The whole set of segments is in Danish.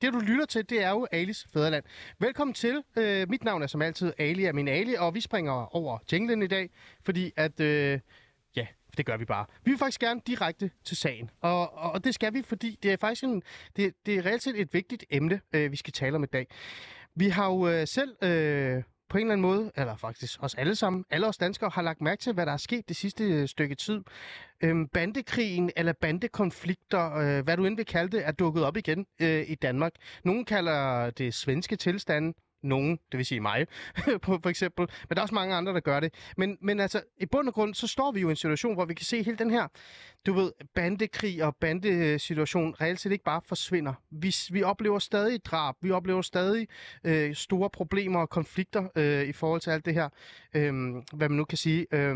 Det, du lytter til, det er jo Alis Fæderland. Velkommen til. Øh, mit navn er som altid Ali er min Ali, og vi springer over jinglen i dag, fordi at... Øh, ja, det gør vi bare. Vi vil faktisk gerne direkte til sagen, og, og, og det skal vi, fordi det er faktisk en, det, det er reelt set et vigtigt emne, øh, vi skal tale om i dag. Vi har jo øh, selv øh, på en eller anden måde, eller faktisk os alle sammen, alle os danskere, har lagt mærke til, hvad der er sket det sidste øh, stykke tid. Øhm, bandekrigen eller bandekonflikter, øh, hvad du end vil kalde det, er dukket op igen øh, i Danmark. Nogle kalder det svenske tilstande, nogen, det vil sige mig, for eksempel. Men der er også mange andre, der gør det. Men, men altså, i bund og grund, så står vi jo i en situation, hvor vi kan se hele den her, du ved, bandekrig og bandesituation reelt set ikke bare forsvinder. Vi, vi oplever stadig drab, vi oplever stadig øh, store problemer og konflikter øh, i forhold til alt det her, øh, hvad man nu kan sige, øh,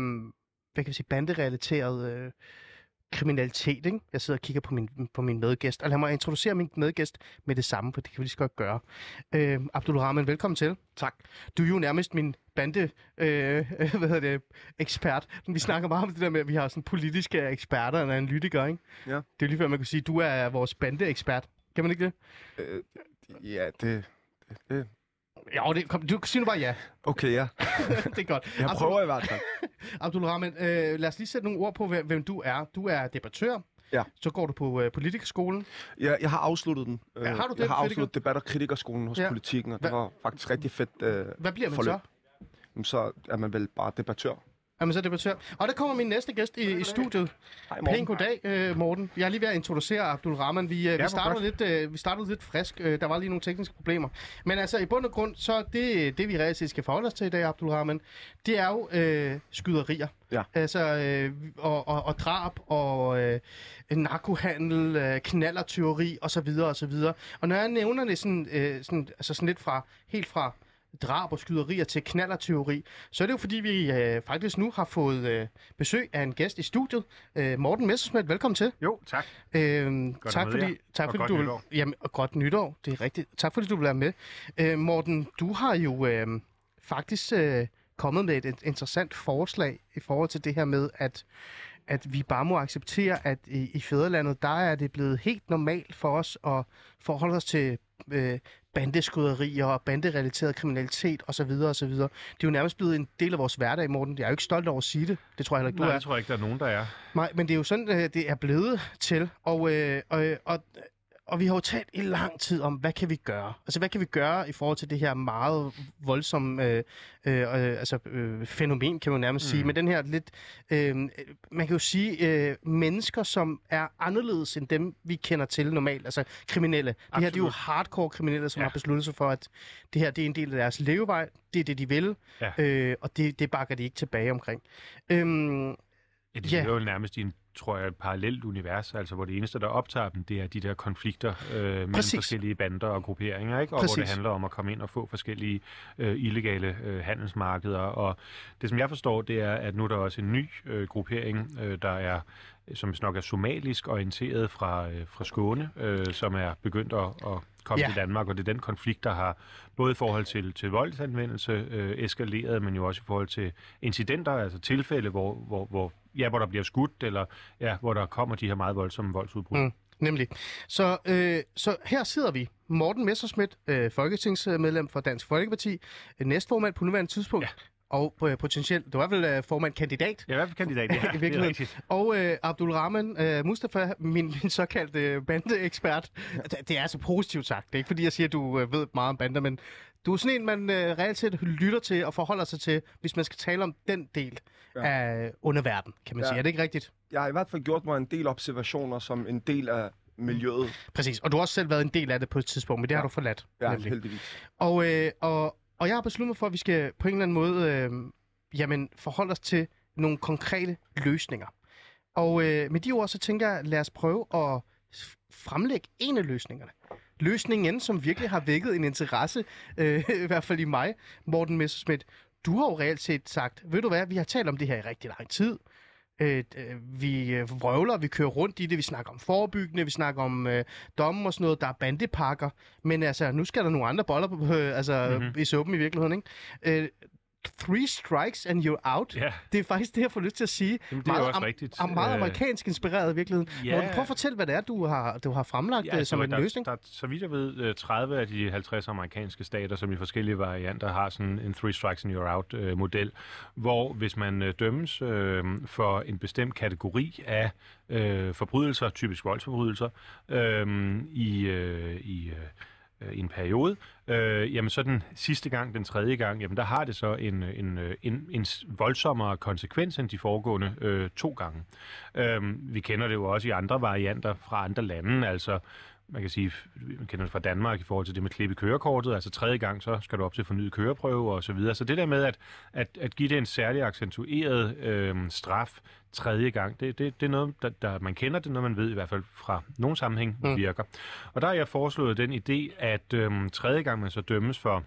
hvad kan vi sige, banderelateret øh, kriminalitet. Ikke? Jeg sidder og kigger på min, på min medgæst, og lad mig introducere min medgæst med det samme, for det kan vi lige så godt gøre. Øh, Abdul Rahman, velkommen til. Tak. Du er jo nærmest min bande, øh, hvad hedder det, ekspert. Vi snakker meget om det der med, at vi har sådan politiske eksperter og analytikere, ikke? Ja. Det er lige før, man kan sige, at du er vores bandeekspert. Kan man ikke det? Øh, ja, det, det, det... Ja, det, kom, du siger nu bare ja. Okay, ja. det er godt. Jeg prøver i hvert fald. Abdul Rahman, øh, lad os lige sætte nogle ord på, hvem, du er. Du er debattør. Ja. Så går du på øh, politikerskolen. Jeg, jeg har afsluttet den. Ja, har du det, Jeg har kritiker? afsluttet debat- og kritikerskolen hos Ja. ja. politikken, og det Hva- var faktisk rigtig fedt øh, Hvad bliver man forløb. så? Så er man vel bare debattør. Jamen, så debattør. Og der kommer min næste gæst i, i studiet. Hej, Pæn goddag, øh, Morten. Jeg er lige ved at introducere Abdul Rahman. Vi, øh, vi, startede lidt, øh, vi startede lidt frisk. Øh, der var lige nogle tekniske problemer. Men altså, i bund og grund, så det, det vi reelt skal forholde os til i dag, Abdul Rahman, det er jo øh, skyderier. Ja. Altså, øh, og, og, og drab, og øh, narkohandel, øh, knallertyveri, og så videre, og så videre. Og når jeg nævner det sådan, øh, sådan, altså sådan lidt fra, helt fra drab og skyderier til knallertyveri, så er det jo fordi, vi øh, faktisk nu har fået øh, besøg af en gæst i studiet. Øh, Morten Messersmith, velkommen til. Jo, tak. Øhm, Godt tak fordi, jer. tak Og fordi godt du vil, jamen, og godt nytår, det er rigtigt. Tak fordi du vil være med. Øh, Morten, du har jo øh, faktisk øh, kommet med et, et interessant forslag i forhold til det her med, at at vi bare må acceptere, at i, i fædrelandet, der er det blevet helt normalt for os at forholde os til øh, bandeskuderier og banderelateret kriminalitet osv. osv. Det er jo nærmest blevet en del af vores hverdag, Morten. Jeg er jo ikke stolt over at sige det. Det tror jeg heller ikke, du Nej, er. det tror jeg ikke, der er nogen, der er. Nej, men det er jo sådan, øh, det er blevet til, og, øh, og, og, og vi har jo talt i lang tid om, hvad kan vi gøre? Altså, hvad kan vi gøre i forhold til det her meget voldsomme øh, øh, øh, altså, øh, fænomen, kan man nærmest mm. sige, med den her lidt, øh, man kan jo sige, øh, mennesker, som er anderledes end dem, vi kender til normalt, altså kriminelle. Det her, det er jo Absolut. hardcore kriminelle, som ja. Har besluttet sig for, at det her, det er en del af deres levevej, det er det, de vil, Ja. øh, og det, det bakker de ikke tilbage omkring. Øhm, Ja, de yeah. er jo nærmest i en, tror jeg, et parallelt univers, altså hvor det eneste, der optager dem, det er de der konflikter øh, mellem Præcis. forskellige bander og grupperinger, ikke? og hvor Præcis. det handler om at komme ind og få forskellige øh, illegale øh, handelsmarkeder. Og det, som jeg forstår, det er, at nu er der også en ny øh, gruppering, øh, der er som nok er somalisk orienteret fra, øh, fra Skåne, øh, som er begyndt at, at Ja. ja. til Danmark, og det er den konflikt, der har både i forhold til, til voldsanvendelse øh, eskaleret, men jo også i forhold til incidenter, altså tilfælde, hvor, hvor, hvor, ja, hvor der bliver skudt, eller ja, hvor der kommer de her meget voldsomme voldsudbrud. Mm. Nemlig. Så, øh, så her sidder vi. Morten Messerschmidt, øh, folketingsmedlem for Dansk Folkeparti, øh, næstformand på nuværende tidspunkt, Ja. Og øh, potentielt, du er vel øh, formand kandidat, Ja, i hvert fald kandidat, ja, I det er virkeligheden. rigtigt. og øh, Abdul Rahman øh, Mustafa, min, min såkaldte øh, bandeekspert. Det, det er så positivt sagt. Det er ikke fordi, jeg siger, at du øh, ved meget om bander, men du er sådan en, man øh, reelt set lytter til og forholder sig til, hvis man skal tale om den del ja. Af underverden, kan man Ja. sige. Er det ikke rigtigt? Jeg har i hvert fald gjort mig en del observationer som en del af miljøet. Præcis. Og du har også selv været en del af det på et tidspunkt, men det ja. har du forladt. Ja, nemlig. heldigvis. Og, øh, og, og jeg har besluttet mig for, at vi skal på en eller anden måde øh, jamen, forholde os til nogle konkrete løsninger. Og øh, med de ord, så tænker jeg, lad os prøve at fremlægge en af løsningerne. Løsningen, som virkelig har vækket en interesse, øh, i hvert fald i mig, Morten Messerschmidt. Du har jo reelt set sagt, ved du hvad, vi har talt om det her i rigtig lang tid. Øh, øh, vi øh, vrøvler, vi kører rundt i det, vi snakker om forebyggende, vi snakker om øh, domme og sådan noget, der er bandepakker, men altså, nu skal der nogle andre boller på, øh, altså, mm-hmm. i suppen i virkeligheden, ikke? Øh, three strikes and you're out. Ja. Det er faktisk det, jeg får lyst til at sige. Jamen, det er jo også rigtigt. Am, meget Øh, amerikansk inspireret i virkeligheden. ja. Morten, prøv at fortælle, hvad det er, du har, du har fremlagt ja, som en der, løsning. Der, så vidt jeg ved, øh, 30 af de 50 amerikanske stater, som i forskellige varianter har sådan en three strikes and you're out øh, model, hvor hvis man øh, dømmes øh, for en bestemt kategori af øh, forbrydelser, typisk voldsforbrydelser, øh, i, øh, i, øh, Øh, i en periode, øh, jamen så den sidste gang, den tredje gang, jamen der har det så en, øh, øh, en, en, en voldsommere konsekvens end de foregående øh, to gange. Øh, vi kender det jo også i andre varianter fra andre lande, altså man kan sige, man kender det fra Danmark i forhold til det med klip i kørekortet, altså tredje gang, så skal du op til fornyet køreprøve og så videre. Så det der med at, at, at give det en særlig accentueret øh, straf tredje gang, det, det, det er noget, der, der man kender det, noget man ved i hvert fald fra nogen sammenhæng Mm. virker. Og der har jeg foreslået den idé, at øh, tredje gang man så dømmes for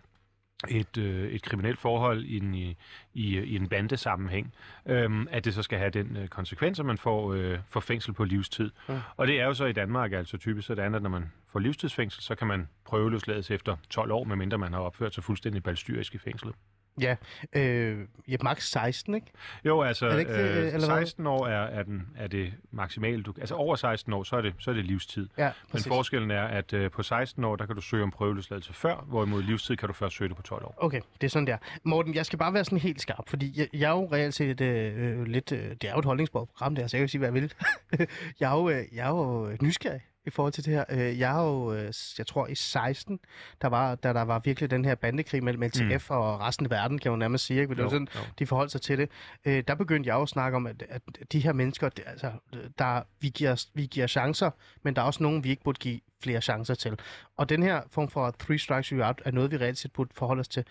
et, øh, et kriminelt forhold i en, i, i, i en bandesammenhæng, øhm, at det så skal have den øh, konsekvens, at man får, øh, får fængsel på livstid. Ja. Og det er jo så i Danmark altså typisk sådan, at når man får livstidsfængsel, så kan man prøveløslades efter 12 år, medmindre man har opført sig fuldstændig balstyrisk i fængslet. Ja, øh, ja, max 16, ikke? Jo, altså Er det ikke øh, eller hvad? 16 år er, er, den, er det maksimale. Du, altså over 16 år, så er det, så er det livstid. Ja, Men præcis. forskellen er, at øh, på 16 år, der kan du søge om prøveløsladelse før, hvorimod livstid kan du først søge det på 12 år. Okay, det er sådan der. Morten, jeg skal bare være sådan helt skarp, fordi jeg, jeg er jo reelt set øh, lidt... Øh, det er jo et holdningsbordet program, det her, så jeg kan sige, hvad jeg vil. jeg, er jo, øh, jeg er jo nysgerrig i forhold til det her. Øh, jeg er jo, øh, jeg tror i 16, der var, da der var virkelig den her bandekrig mellem LTF mm. og resten af verden, kan man nærmest sige. Ikke? Det Jo, sådan, jo. de forholdt sig til det. Øh, der begyndte jeg jo at snakke om, at, at de her mennesker, det, altså, der, vi, giver, vi giver chancer, men der er også nogen, vi ikke burde give flere chancer til. Og den her form for three strikes you out er noget, vi reelt set burde forholde os til.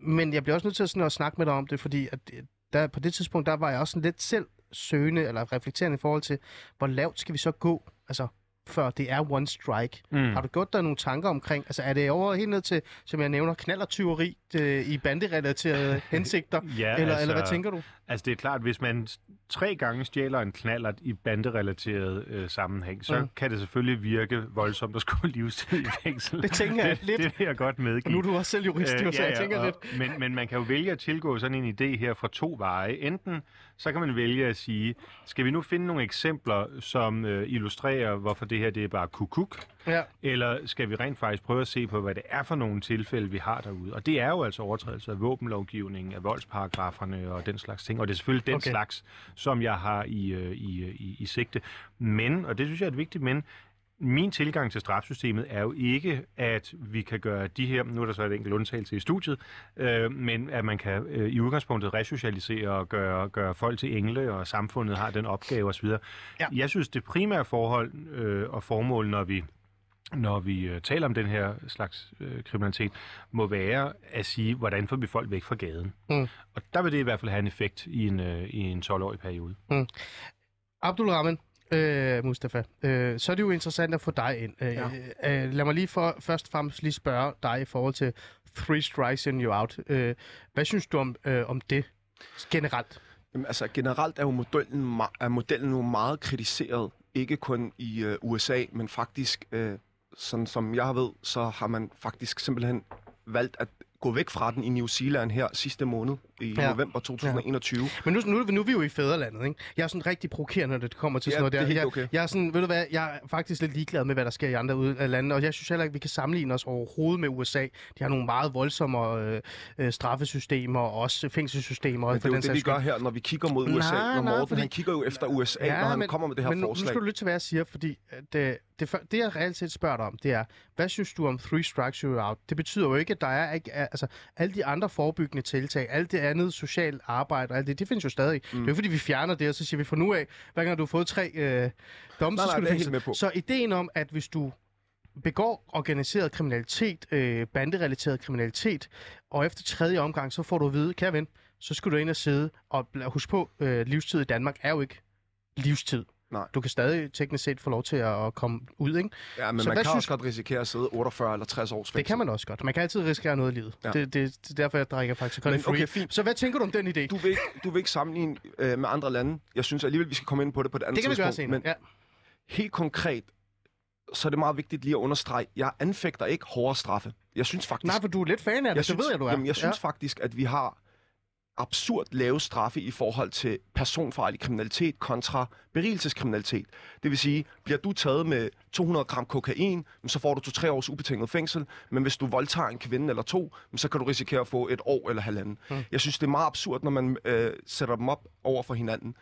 Men jeg bliver også nødt til sådan at snakke med dig om det, fordi at det- der, på det tidspunkt, der var jeg også sådan lidt selv søgende eller reflekterende i forhold til, hvor lavt skal vi så gå, altså før det er one strike. Mm. Har du gjort dig nogle tanker omkring, altså er det over helt ned til, som jeg nævner, knallertyveri øh, i banderelaterede hensigter, Ja, eller, eller hvad tænker du? Altså det er klart, hvis man tre gange stjæler en knallert i banderelateret øh, sammenhæng, så Mm. kan det selvfølgelig virke voldsomt at skulle livstid i fængsel. Det tænker jeg det, lidt. Det vil jeg godt medgive. Og nu er du også selv jurist, øh, så jeg tænker og, lidt. Men, men man kan jo vælge at tilgå sådan en idé her fra to veje. Enten så kan man vælge at sige, skal vi nu finde nogle eksempler, som øh, illustrerer, hvorfor det her det er bare kukuk, Ja. eller skal vi rent faktisk prøve at se på, hvad det er for nogle tilfælde, vi har derude? Og det er jo altså overtrædelse af våbenlovgivningen, af voldsparagraferne og den slags ting. Og det er selvfølgelig den Okay. slags, som jeg har i, øh, i, øh, i, i sigte. Men, og det synes jeg er et vigtigt men, min tilgang til strafsystemet er jo ikke, at vi kan gøre de her, nu er der så et enkelt undtagelse i studiet, øh, men at man kan øh, i udgangspunktet resocialisere og gøre, gøre folk til engle, og samfundet har den opgave osv. Ja. Jeg synes, det primære forhold øh, og formål, når vi når vi øh, taler om den her slags øh, kriminalitet, må være at sige, hvordan får vi folk væk fra gaden. Mm. Og der vil det i hvert fald have en effekt i en, øh, i en 12-årig periode. Abdul Rahman, øh, Mustafa, øh, så er det jo interessant at få dig ind. Øh, Ja. øh, lad mig lige for, først og fremmest lige spørge dig i forhold til three strikes and you out. Øh, hvad synes du om, øh, om det generelt? Jamen, altså generelt er jo modellen, er modellen jo meget kritiseret. Ikke kun i øh, USA, men faktisk, øh, sådan som jeg ved, så har man faktisk simpelthen valgt at gå væk fra den i New Zealand her sidste måned i Ja. ja. november 2021. Men nu, nu, nu er vi jo i fædrelandet, ikke? Jeg er sådan rigtig provokerende, når det kommer til Ja, sådan noget det er der. jeg, okay. jeg er sådan, ved du hvad, jeg er faktisk lidt ligeglad med, hvad der sker i andre ude af lande, og jeg synes heller ikke, vi kan sammenligne os overhovedet med USA. De har nogle meget voldsomme øh, øh, straffesystemer, og også fængselssystemer. Men det er jo den det, vi gør her, når vi kigger mod Nej, USA. når nej, Morten, fordi- han kigger jo efter USA, ja, når han men, kommer med det her men forslag. nu skal du lytte til, hvad jeg siger, fordi at det, det, det jeg reelt set spørger dig om, det er, hvad synes du om three strikes you're out? Det betyder jo ikke, at der er ikke, altså, alle de andre forebyggende tiltag, alt det andet socialt arbejde og alt det, det findes jo stadig. Mm. Det er jo fordi, vi fjerner det, og så siger vi fra nu af, hver gang du har fået tre øh, domme, Nej, så nej, skal du er jeg fængsel. helt med på. Så ideen om, at hvis du begår organiseret kriminalitet, øh, banderelateret kriminalitet, og efter tredje omgang, så får du at vide, kære ven, så skal du ind og sidde, og husk på, øh, livstid i Danmark er jo ikke livstid. Nej. Du kan stadig teknisk set få lov til at komme ud, ikke? Ja, men Så man kan synes- også godt risikere at sidde 48 eller 60 års fængsel. Det kan man også godt. Man kan altid risikere noget i livet. Ja. Ja. Det, det, det, er derfor, jeg drikker faktisk Men free. okay, fint. Så hvad tænker du om den idé? Du vil ikke, du vil ikke sammenligne øh, med andre lande. Jeg synes alligevel, vi skal komme ind på det på et andet det kan vi gøre tidspunkt. senere. Men Ja. helt konkret, så er det meget vigtigt lige at understrege, jeg anfægter ikke hårdere straffe. Jeg synes faktisk, Nej, for du er lidt fan af det, jeg synes, ved jeg, du er. Jamen, jeg synes faktisk, at vi har absurd lave straffe i forhold til personfarlig kriminalitet kontra berigelseskriminalitet. Det vil sige, bliver du taget med 200 gram kokain, så får du to-tre års ubetinget fængsel, men hvis du voldtager en kvinde eller to, så kan du risikere at få et år eller halvanden. Mm. Jeg synes, det er meget absurd, når man øh, sætter dem op over for hinanden.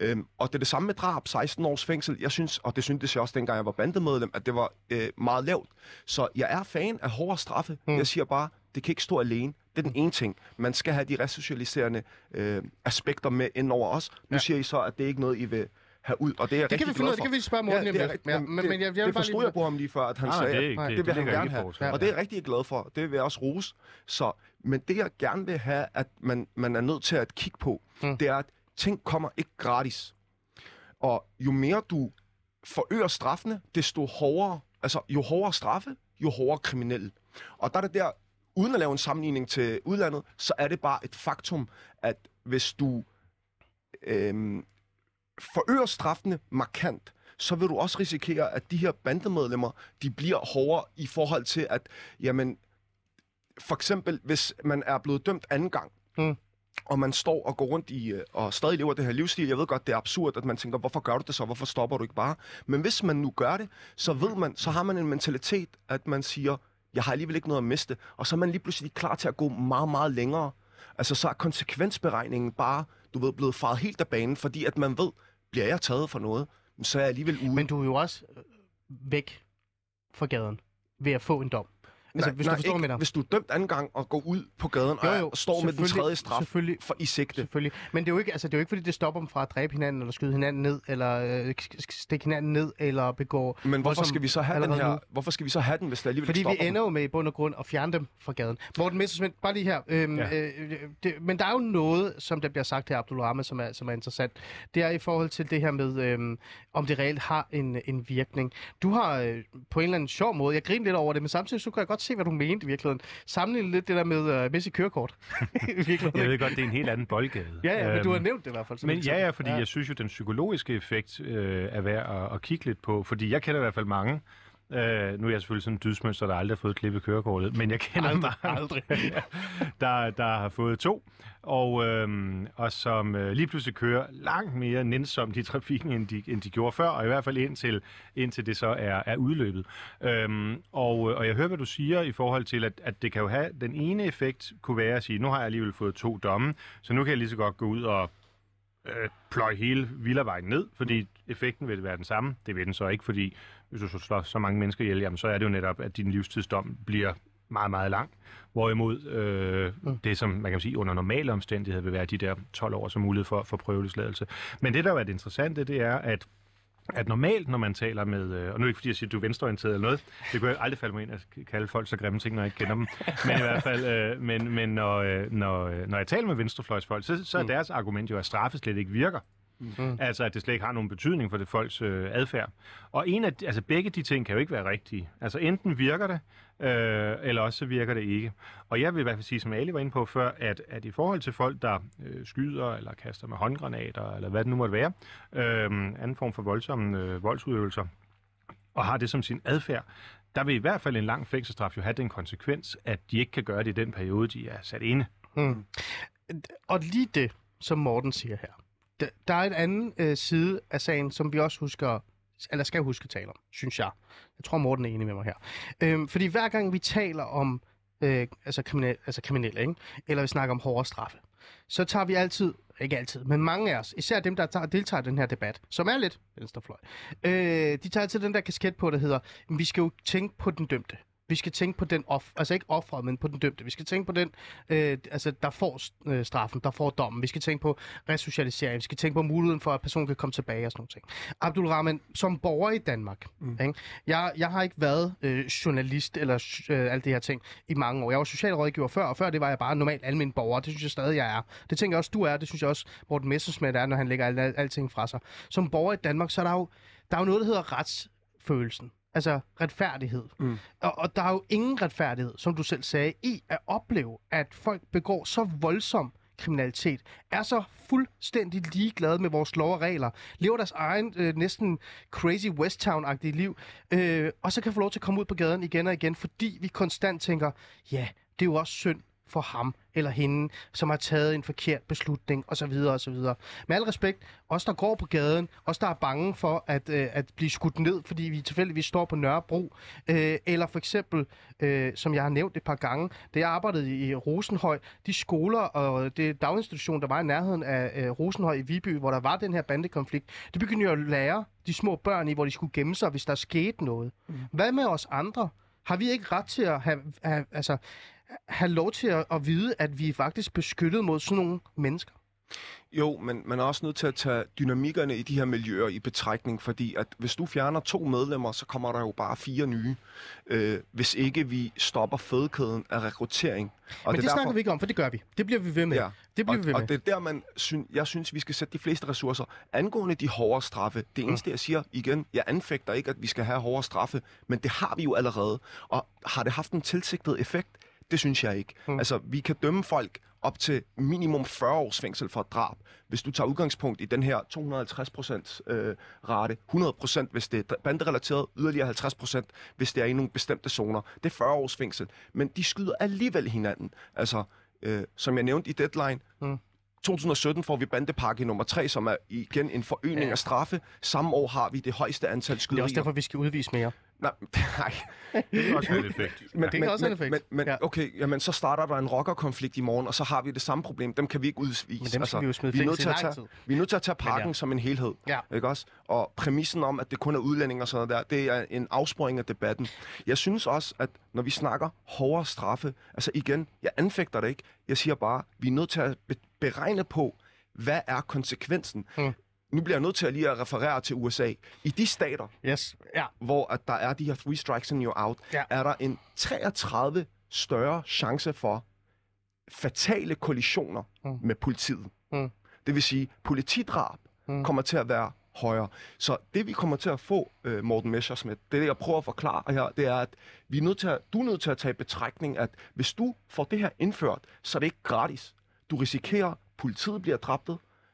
Øhm, og det er det samme med drab, 16 års fængsel. Jeg synes, og det syntes jeg også dengang jeg var bandemedlem, at det var øh, meget lavt. Så jeg er fan af hårde straffe. Mm. Jeg siger bare, det kan ikke stå alene. Det er den ene ting. Man skal have de resocialiserende øh, aspekter med ind over os. Nu ja. siger I så, at det er ikke noget, I vil have ud, og det er jeg Det kan vi rigtig finde ud af, det kan vi spørge Morten Ja, ja, det, er, rigtigt, Ja, men, men, men jeg, jeg det, forstod lige... jeg på ham lige før, at han Nej, sagde, det er at ikke- det, det- det vil det han gerne ikke have. forslaget. Og det er jeg rigtig glad for. Det vil jeg også rose. Så, men det, jeg gerne vil have, at man, man er nødt til at kigge på, mm. det er, at ting kommer ikke gratis. Og jo mere du forøger straffene, desto hårdere, altså jo hårdere straffe, jo hårdere kriminelle. Og der er det der, uden at lave en sammenligning til udlandet, så er det bare et faktum, at hvis du øhm, forøger straffene markant, så vil du også risikere, at de her bandemedlemmer, de bliver hårdere i forhold til, at, jamen, for eksempel, hvis man er blevet dømt anden gang, Mm. og man står og går rundt i, øh, og stadig lever det her livsstil. Jeg ved godt, det er absurd, at man tænker, hvorfor gør du det så? Hvorfor stopper du ikke bare? Men hvis man nu gør det, så ved man, så har man en mentalitet, at man siger, jeg har alligevel ikke noget at miste. Og så er man lige pludselig klar til at gå meget, meget længere. Altså, så er konsekvensberegningen bare, du ved, blevet faret helt af banen, fordi at man ved, bliver jeg taget for noget, så er jeg alligevel ude. Men du er jo også øh, væk fra gaden ved at få en dom. Altså, hvis du forstår, ikke, mener. Hvis du er dømt anden gang og går ud på gaden Jo, og, jo, og står med den tredje straf selvfølgelig. for i sigte. Selvfølgelig. Men det er, jo ikke, altså, det er jo ikke, fordi det stopper dem fra at dræbe hinanden, eller skyde hinanden ned, eller øh, stikke hinanden ned, eller begå... Men hvorfor voldsom- skal vi så have den her? nu. Hvorfor skal vi så have den, hvis det alligevel Fordi vi ender jo med i bund og grund at fjerne dem fra gaden. Morten Messersmith, bare lige her. Øhm, Ja. ja. øh, det, men der er jo noget, som der bliver sagt her, Abdul Rahman, som er, som er interessant. Det er i forhold til det her med, øhm, om det reelt har en, en virkning. Du har øh, på en eller anden sjov måde, jeg griner lidt over det, men samtidig så kan jeg godt se, hvad du mente i virkeligheden. Sammenligne lidt det der med øh, Messi kørekort. Jeg ved godt, det er en helt anden boldgade. Ja, ja, men du har Øhm, nævnt det i hvert fald. Men et ja, ja, fordi ja. jeg synes jo, den psykologiske effekt øh, er værd at, at kigge lidt på. Fordi jeg kender i hvert fald mange. Øh, nu er jeg selvfølgelig sådan en dydsmønster, der aldrig har fået klippet kørekortet. Men jeg kender Aldrig, mange, aldrig. der, der har fået to. Og, øhm, og som øh, lige pludselig kører langt mere nænsomt i trafikken, end de, end de gjorde før. Og i hvert fald indtil, indtil det så er, er udløbet. Øhm, og, øh, og jeg hører, hvad du siger i forhold til, at, at det kan jo have... Den ene effekt kunne være at sige, nu har jeg alligevel fået to domme, så nu kan jeg lige så godt gå ud og øh, pløje hele Villavejen ned, fordi effekten vil være den samme. Det vil den så ikke, fordi hvis du så slår så mange mennesker ihjel, jamen, så er det jo netop, at din livstidsdom bliver meget, meget lang. Hvorimod øh, Mm. det, som man kan sige under normale omstændigheder, vil være de der 12 år som mulighed for, for prøveløsladelse. Men det, der er det interessante, det er, at at normalt, når man taler med, øh, og nu er det ikke fordi, jeg siger, at du er venstreorienteret eller noget, det kunne jeg aldrig falde mig ind at kalde folk så grimme ting, når jeg ikke kender dem, men i hvert fald, øh, men, men når, øh, når, øh, når jeg taler med venstrefløjsfolk, så, så er Mm. deres argument jo, at straffe slet ikke virker. Mm. Altså, at det slet ikke har nogen betydning for det folks øh, adfærd. Og en af, de- altså, begge de ting kan jo ikke være rigtige. Altså, enten virker det, øh, eller også så virker det ikke. Og jeg vil i hvert fald sige, som Ali var inde på før, at, at i forhold til folk, der øh, skyder eller kaster med håndgranater, eller hvad det nu måtte være, øh, anden form for voldsomme øh, voldsudøvelser, og har det som sin adfærd, der vil i hvert fald en lang fængselsstraf jo have den konsekvens, at de ikke kan gøre det i den periode, de er sat inde. Mm. Og lige det, som Morten siger her. Der, der er en anden øh, side af sagen, som vi også husker, eller skal huske at tale om, synes jeg. Jeg tror, Morten er enig med mig her. Øhm, fordi hver gang vi taler om øh, altså, kriminelle, altså kriminelle, ikke? eller vi snakker om hårde straffe, så tager vi altid, ikke altid, men mange af os, især dem, der tager, deltager i den her debat, som er lidt venstrefløj, øh, de tager altid den der kasket på, der hedder, vi skal jo tænke på den dømte. Vi skal tænke på den off, altså ikke offeret, men på den dømte. Vi skal tænke på den, øh, altså der får øh, straffen, der får dommen. Vi skal tænke på resocialisering. Vi skal tænke på muligheden for, at personen kan komme tilbage og sådan noget. ting. Abdul Rahman, som borger i Danmark, mm. ikke? Jeg, jeg har ikke været øh, journalist eller øh, alt det her ting i mange år. Jeg var socialrådgiver før, og før det var jeg bare normal almindelig borger. Det synes jeg stadig, jeg er. Det tænker jeg også, du er. Det synes jeg også, Morten Messersmith er, når han lægger al, al, alting fra sig. Som borger i Danmark, så er der jo, der er jo noget, der hedder retsfølelsen. Altså retfærdighed. Mm. Og, og der er jo ingen retfærdighed, som du selv sagde, i at opleve, at folk begår så voldsom kriminalitet, er så fuldstændig ligeglade med vores lov og regler, lever deres egen øh, næsten crazy West Town-agtige liv, øh, og så kan få lov til at komme ud på gaden igen og igen, fordi vi konstant tænker, ja, det er jo også synd for ham eller hende, som har taget en forkert beslutning osv. osv. Med al respekt, os der går på gaden, os der er bange for at, øh, at blive skudt ned, fordi vi tilfældigvis står på Nørrebro, øh, eller for eksempel, øh, som jeg har nævnt et par gange, da jeg arbejdede i Rosenhøj, de skoler og det daginstitution, der var i nærheden af øh, Rosenhøj i Viby, hvor der var den her bandekonflikt, de begyndte jo at lære de små børn i, hvor de skulle gemme sig, hvis der skete noget. Mm. Hvad med os andre? Har vi ikke ret til at have, have, altså, have lov til at, at vide, at vi er faktisk beskyttet mod sådan nogle mennesker? Jo, men man er også nødt til at tage dynamikkerne i de her miljøer i betragtning, fordi at hvis du fjerner to medlemmer, så kommer der jo bare fire nye, øh, hvis ikke vi stopper fødekæden af rekruttering. Og men det, det snakker derfor... vi ikke om, for det gør vi. Det bliver vi ved med. Ja. Det bliver og, vi ved med. Og det er der, man syn... jeg synes, vi skal sætte de fleste ressourcer. Angående de hårde straffe, det mm. eneste, mm. jeg siger igen, jeg anfægter ikke, at vi skal have hårde straffe, men det har vi jo allerede. Og har det haft en tilsigtet effekt? Det synes jeg ikke. Mm. Altså, vi kan dømme folk op til minimum 40 års fængsel for et drab. Hvis du tager udgangspunkt i den her 250% øh, rate, 100% hvis det er banderelateret, yderligere 50% hvis det er i nogle bestemte zoner. Det er 40 års fængsel. Men de skyder alligevel hinanden. Altså, øh, som jeg nævnte i Deadline, mm. 2017 får vi bandepakke nummer 3, som er igen en forøgning ja. af straffe. Samme år har vi det højeste antal skyderier. Det er også derfor, vi skal udvise mere. Nej, nej. Det er også en effekt. Men, det er også en effekt. Men, men, ja. okay, jamen, så starter der en rockerkonflikt i morgen, og så har vi det samme problem. Dem kan vi ikke udvise. Men dem skal altså, vi jo smide vi er nødt til at tage, Vi er nødt til at tage pakken ja. som en helhed. Ja. Ikke også? Og præmissen om, at det kun er udlændinge og sådan noget der, det er en afsporing af debatten. Jeg synes også, at når vi snakker hårdere straffe, altså igen, jeg anfægter det ikke. Jeg siger bare, vi er nødt til at beregne på, hvad er konsekvensen? Hmm nu bliver jeg nødt til at lige at referere til USA. I de stater, yes. ja. hvor at der er de her three strikes and you're out, ja. er der en 33 større chance for fatale kollisioner mm. med politiet. Mm. Det vil sige, politidrab mm. kommer til at være højere. Så det vi kommer til at få, uh, Morten Messersmith, det jeg prøver at forklare her, det er, at vi er nødt til at, du er nødt til at tage i betragtning, at hvis du får det her indført, så er det ikke gratis. Du risikerer, at politiet bliver dræbt,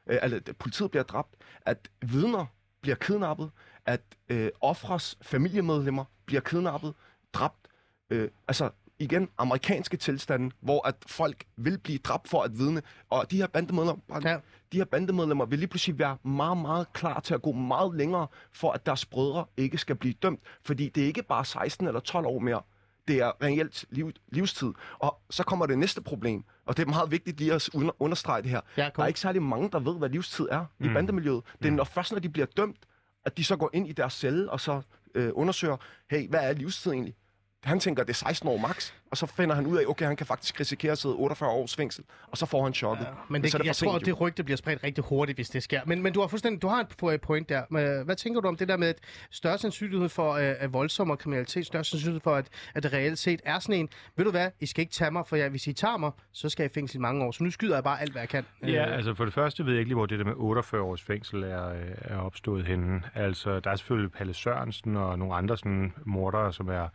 øh, at politiet bliver dræbt, at vidner bliver kidnappet, at øh, offres familiemedlemmer bliver kidnappet, dræbt. Øh, altså igen amerikanske tilstande, hvor at folk vil blive dræbt for at vidne, og de her bandemedlemmer, ja. de her bandemedlemmer vil lige pludselig være meget, meget klar til at gå meget længere, for at deres brødre ikke skal blive dømt, fordi det er ikke bare 16 eller 12 år mere, det er reelt liv, livstid. Og så kommer det næste problem, og det er meget vigtigt lige at understrege det her. Ja, der er ikke særlig mange, der ved, hvad livstid er mm. i bandemiljøet. Det er mm. når, først, når de bliver dømt, at de så går ind i deres celle og så øh, undersøger, hey, hvad er livstid egentlig? Han tænker, det er 16 år max, og så finder han ud af, okay, han kan faktisk risikere at sidde 48 års fængsel, og så får han chokket. Ja, men det, det jeg tror, at det rygte bliver spredt rigtig hurtigt, hvis det sker. Men, men du har fuldstændig, du har et point der. Men, hvad tænker du om det der med at større sandsynlighed for uh, voldsom kriminalitet, større sandsynlighed for, at, at det reelt set er sådan en, ved du hvad, I skal ikke tage mig, for jeg, hvis I tager mig, så skal jeg i fængsel i mange år. Så nu skyder jeg bare alt, hvad jeg kan. Ja, uh, altså for det første ved jeg ikke lige, hvor det der med 48 års fængsel er, er opstået henne. Altså, der er selvfølgelig Palle Sørensen og nogle andre sådan mordere, som er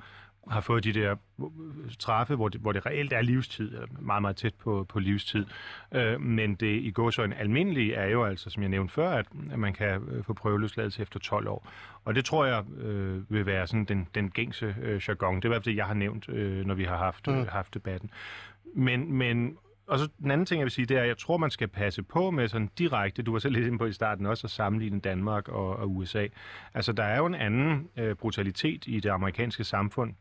har fået de der straffe, hvor det, hvor det reelt er livstid, meget, meget tæt på, på livstid. Øh, men det i går så en almindelig er jo altså, som jeg nævnte før, at, at man kan øh, få prøveløsladelse efter 12 år. Og det tror jeg øh, vil være sådan den, den gængse øh, jargon. Det er i hvert fald det, jeg har nævnt, øh, når vi har haft, mm. øh, haft debatten. Men, men og så den anden ting, jeg vil sige, det er, at jeg tror, man skal passe på med sådan direkte, du var selv lidt inde på i starten også, at sammenligne Danmark og, og USA. Altså, der er jo en anden øh, brutalitet i det amerikanske samfund,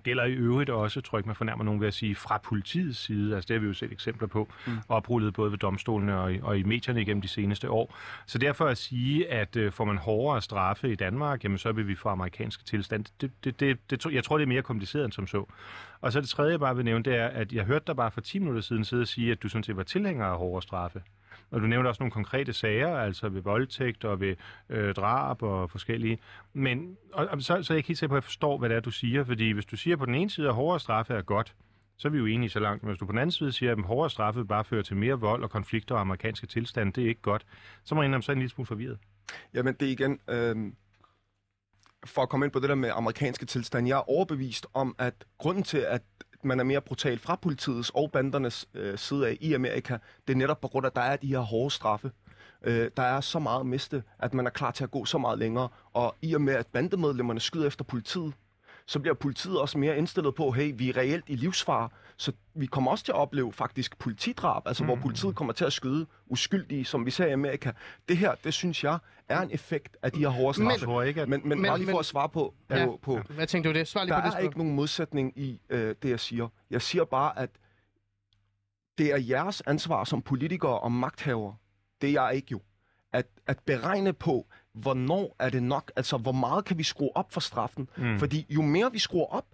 gælder i øvrigt også, tror jeg ikke, man fornærmer nogen ved at sige, fra politiets side. Altså det har vi jo set eksempler på, mm. oprullet både ved domstolene og i, og i medierne igennem de seneste år. Så derfor at sige, at øh, får man hårdere straffe i Danmark, jamen så vil vi få amerikanske tilstand. Det, det, det, det, jeg tror, det er mere kompliceret end som så. Og så det tredje, jeg bare vil nævne, det er, at jeg hørte dig bare for 10 minutter siden sidde og sige, at du sådan set var tilhænger af hårdere straffe. Og du nævnte også nogle konkrete sager, altså ved voldtægt og ved øh, drab og forskellige. Men og, og så, så er jeg ikke helt sikker på, at jeg forstår, hvad det er, du siger. Fordi hvis du siger, at på den ene side, at hårdere straffe er godt, så er vi jo enige så langt. Men hvis du på den anden side siger, at hårdere straffe bare fører til mere vold og konflikter og amerikanske tilstande, det er ikke godt, så må jeg indrømme, så er en lille smule forvirret. Jamen, det er igen... Øh for at komme ind på det der med amerikanske tilstand, jeg er overbevist om, at grunden til, at man er mere brutal fra politiets og bandernes øh, side af i Amerika, det er netop på grund af, at der er de her hårde straffe. Øh, der er så meget at miste, at man er klar til at gå så meget længere. Og i og med, at bandemedlemmerne skyder efter politiet, så bliver politiet også mere indstillet på, hey, vi er reelt i livsfare, så vi kommer også til at opleve faktisk politidrab, altså mm. hvor politiet kommer til at skyde uskyldige, som vi ser i Amerika. Det her, det synes jeg, er en effekt af de her hårde straffe. Tror ikke, at... Men, men, Men- bare lige for men- at svare på, på, Ja. på Hvad tænkte du det? Svar lige der på det er ikke nogen modsætning i øh, det, jeg siger. Jeg siger bare, at det er jeres ansvar som politikere og magthavere. Det er jeg ikke jo. At, at beregne på, hvornår er det nok, altså hvor meget kan vi skrue op for straffen. Mm. Fordi jo mere vi skruer op,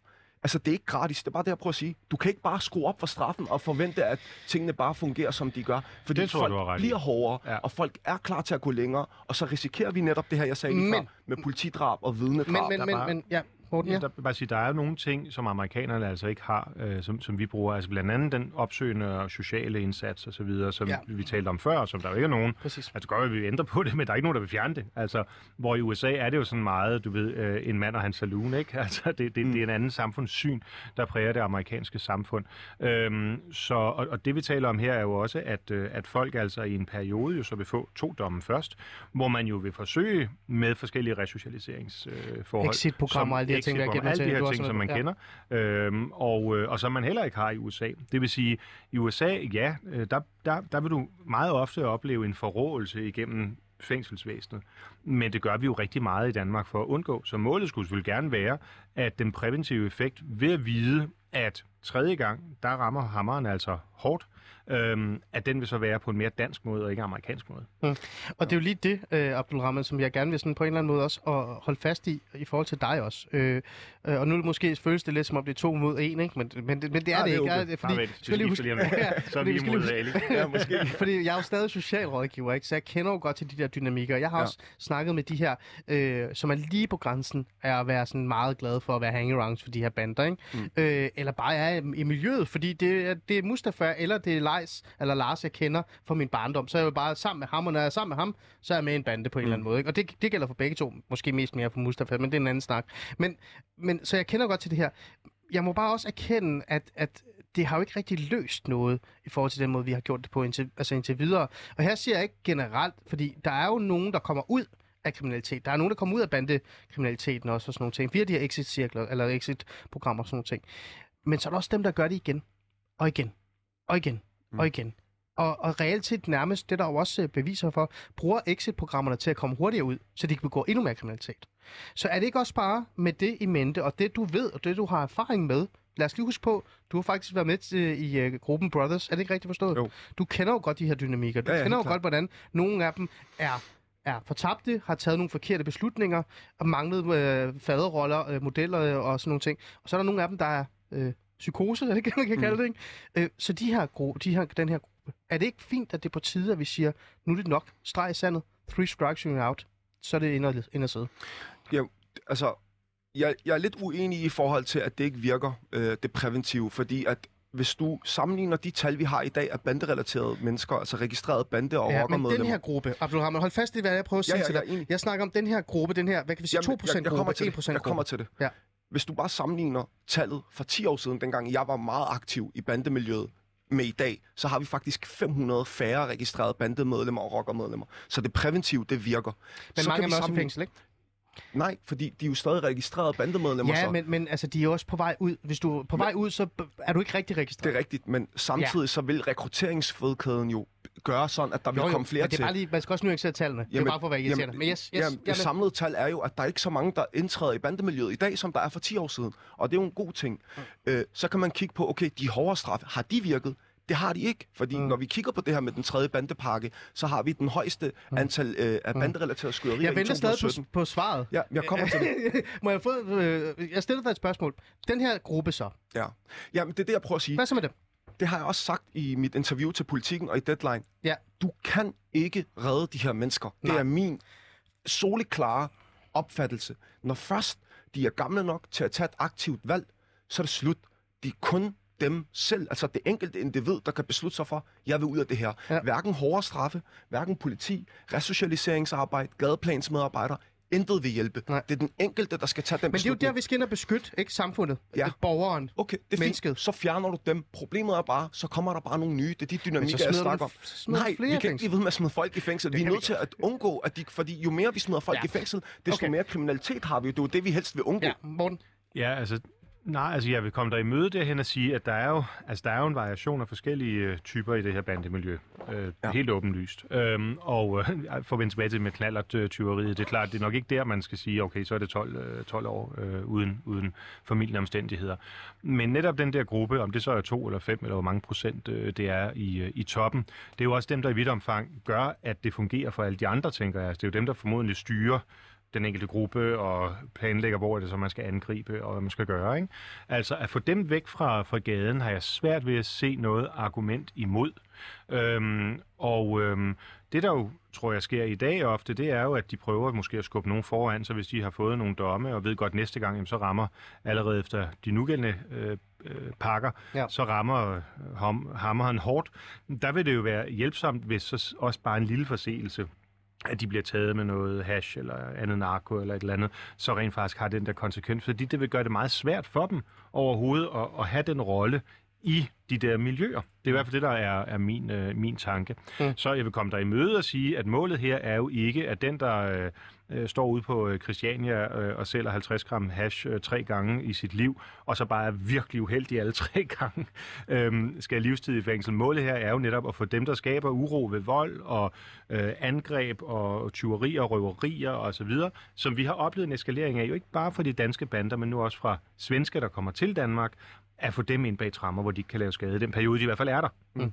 altså det er ikke gratis, det er bare det, jeg prøver at sige. Du kan ikke bare skrue op for straffen og forvente, at tingene bare fungerer, som de gør. Fordi Det tror folk ret bliver hårdere, Ja. og folk er klar til at gå længere, og så risikerer vi netop det her, jeg sagde lige Men- før, med politidrab og vidnedrab. Men, men, men, bare- men, ja, Morten, ja. Der, bare sige, der er nogle ting, som amerikanerne altså ikke har, øh, som, som vi bruger. Altså blandt andet den opsøgende og sociale indsats og så videre, som Ja. vi talte om før, som der jo ikke er nogen. Præcis. Altså godt, at vi ændrer på det, men der er ikke nogen, der vil fjerne det. Altså, hvor i USA er det jo sådan meget, du ved, øh, en mand og hans saloon, ikke? Altså, det, det, mm. det er en anden samfundssyn, der præger det amerikanske samfund. Øhm, så, og, og det vi taler om her er jo også, at, øh, at folk altså i en periode jo så vil få to domme først, hvor man jo vil forsøge med forskellige resocialiseringsforhold. Øh, Exit-programmer og alle de exit-programmer, gennem alle de her ting, som man. Ja. kender, øhm, og, øh, og som man heller ikke har i USA. Det vil sige, i USA, ja, øh, der, der, der vil du meget ofte opleve en forrådelse igennem fængselsvæsenet. Men det gør vi jo rigtig meget i Danmark for at undgå. Så målet skulle selvfølgelig gerne være, at den præventive effekt ved at vide, at tredje gang, der rammer hammeren altså hårdt, øhm, at den vil så være på en mere dansk måde og ikke amerikansk måde. Og det er jo lige det, øh, Abdul Rahman, som jeg gerne vil sådan på en eller anden måde også at holde fast i, i forhold til dig også. Øh, øh, og nu måske føles det lidt som om det er to mod en, ikke? Men, men, det- men det er Ja, det det er ikke. okay. Er det, fordi, Bare vent, skal lige huske, lige have Ja, Så er vi imod Ali. Ja, måske. fordi jeg er jo stadig socialrådgiver, ikke? så jeg kender jo godt til de der dynamikker. Jeg har ja. Også snakket med de her, øh, som er lige på grænsen af at være sådan meget glade for at være hangarounds for de her bander, ikke? Mm. Øh, eller bare er i miljøet, fordi det, er- det er Mustafa, eller det er Leis, eller Lars, jeg kender fra min barndom. Så er jeg jo bare sammen med ham, og når jeg er sammen med ham, så er jeg med i en bande på en mm. eller anden måde. Ikke? Og det, det gælder for begge to, måske mest mere for Mustafa, men det er en anden snak. Men, men så jeg kender godt til det her. Jeg må bare også erkende, at, at det har jo ikke rigtig løst noget i forhold til den måde, vi har gjort det på indtil, altså indtil videre. Og her siger jeg ikke generelt, fordi der er jo nogen, der kommer ud af kriminalitet. Der er nogen, der kommer ud af bandekriminaliteten også og sådan nogle ting. Via de her exit-cirkler, eller exit-programmer og sådan nogle ting. Men så er der også dem, der gør det igen. Og igen. Og igen. Mm. Og igen. Og, og reelt set nærmest, det er der jo også øh, beviser for, bruger exit-programmerne til at komme hurtigere ud, så de kan begå endnu mere kriminalitet. Så er det ikke også bare med det i mente, og det du ved, og det du har erfaring med, lad os lige huske på, du har faktisk været med til, i uh, gruppen Brothers, er det ikke rigtigt forstået? Jo. Du kender jo godt de her dynamikker, du Ja, ja, kender jo klart. godt, hvordan nogle af dem er er fortabte, har taget nogle forkerte beslutninger, og manglet øh, faderroller, øh, modeller øh, og sådan nogle ting. Og så er der nogle af dem, der er øh, psykose, er det ikke, man kan kalde det, ikke? Øh, så de her, gro- de her, den her gruppe, er det ikke fint, at det er på tide, at vi siger, nu er det nok, streg i sandet, three strikes you out, så er det ind og, ind og sidde. Ja, altså, jeg, jeg er lidt uenig i forhold til, at det ikke virker, øh, det præventive, fordi at hvis du sammenligner de tal, vi har i dag af banderelaterede mennesker, altså registrerede bande- og Ja, men rockermedlemmer. den her gruppe, Abdulrahman, hold fast i, hvad jeg prøver at Ja, sige ja, til jeg dig. Jeg snakker om den her gruppe, den her, hvad kan vi sige, 2% Jamen, jeg, jeg kommer gruppe, til 1% det. gruppe. Jeg kommer til det. Ja. Hvis du bare sammenligner tallet for 10 år siden, dengang jeg var meget aktiv i bandemiljøet, med i dag, så har vi faktisk 500 færre registrerede bandemedlemmer og rockermedlemmer. Så det præventive, det virker. Men så mange er også i fængsel, ikke? Nej, fordi de er jo stadig registrerede bandemedlemmer. Ja, så. men, men altså, de er også på vej ud. Hvis du er på vej ud, så er du ikke rigtig registreret. Det er rigtigt, men samtidig ja. så vil rekrutteringsfødekæden jo gøre sådan, at der vil Jo, jo, komme flere det til. er bare lige, man skal også nuancere tallene. det er bare for at være irriterende. Men yes, yes, jamen, det samlede tal er jo, at der er ikke så mange, der indtræder i bandemiljøet i dag, som der er for 10 år siden. Og det er jo en god ting. Mm. Øh, så kan man kigge på, okay, de hårde straffe, har de virket? Det har de ikke, fordi mm. når vi kigger på det her med den tredje bandepakke, så har vi den højeste antal øh, af banderelaterede skyderier Jeg i venter stadig 2017. på, på svaret. Ja, jeg kommer til det. Må jeg få... Øh, jeg stiller dig et spørgsmål. Den her gruppe så. Ja. Jamen, det er det, jeg prøver at sige. Hvad så med dem? Det har jeg også sagt i mit interview til Politiken og i Deadline. Ja. Du kan ikke redde de her mennesker. Nej. Det er min soleklare opfattelse. Når først de er gamle nok til at tage et aktivt valg, så er det slut. De er kun dem selv, altså det enkelte individ, der kan beslutte sig for, jeg vil ud af det her. Ja. Hverken hårdere straffe, hverken politi, resocialiseringsarbejde, gadeplansmedarbejdere, intet vil hjælpe. Nej. Det er den enkelte, der skal tage den Men det er jo der, vi skal ind og beskytte, ikke samfundet. Ja. Borgeren. Okay, det er Mennesket. fint. Så fjerner du dem. Problemet er bare, så kommer der bare nogle nye. Det er de dynamikker, jeg snakker om. Nej, flere vi kan ikke blive ved med at smide folk i fængsel. Vi er nødt til at undgå, at de, fordi jo mere vi smider folk Ja. i fængsel, desto okay. mere kriminalitet har vi. Det er jo det, vi helst vil undgå. Ja, Morten. Ja, altså, nej, altså jeg vil komme dig i møde derhen og sige, at der er jo, altså, der er jo en variation af forskellige øh, typer i det her bandemiljø. Øh, ja. Helt åbenlyst. Øhm, og øh, for at vende tilbage til med knallert-tyveriet, det er klart, det er nok ikke der, man skal sige, okay, så er det 12, øh, 12 år øh, uden, uden familieomstændigheder. omstændigheder. Men netop den der gruppe, om det så er to eller fem, eller hvor mange procent øh, det er i, øh, i toppen, det er jo også dem, der i vidt omfang gør, at det fungerer for alle de andre, tænker jeg. Altså, det er jo dem, der formodentlig styrer den enkelte gruppe og planlægger, hvor er det så, man skal angribe og hvad man skal gøre. Ikke? Altså at få dem væk fra, fra gaden, har jeg svært ved at se noget argument imod. Øhm, og øhm, det der jo, tror jeg, sker i dag ofte, det er jo, at de prøver måske at skubbe nogen foran, så hvis de har fået nogle domme og ved godt næste gang, jamen, så rammer allerede efter de nugældende øh, øh, pakker, Ja. så rammer øh, ham, hammeren hårdt. Der vil det jo være hjælpsomt, hvis så også bare en lille forseelse at de bliver taget med noget hash eller andet narko eller et eller andet, så rent faktisk har den der konsekvens, fordi det vil gøre det meget svært for dem overhovedet at, at have den rolle i de der miljøer. Det er i hvert fald det, der er, er min, øh, min tanke. Mm. Så jeg vil komme dig i møde og sige, at målet her er jo ikke, at den, der øh, øh, står ude på øh, Christiania øh, og sælger 50 gram hash øh, tre gange i sit liv, og så bare er virkelig uheldig alle tre gange, øh, skal livstid i fængsel. Målet her er jo netop at få dem, der skaber uro ved vold og øh, angreb og tyverier og røverier osv., som vi har oplevet en eskalering af, jo ikke bare fra de danske bander, men nu også fra svensker, der kommer til Danmark, at få dem ind bag trammer, hvor de ikke kan lave skade. Den periode, de i hvert fald er der. Mm.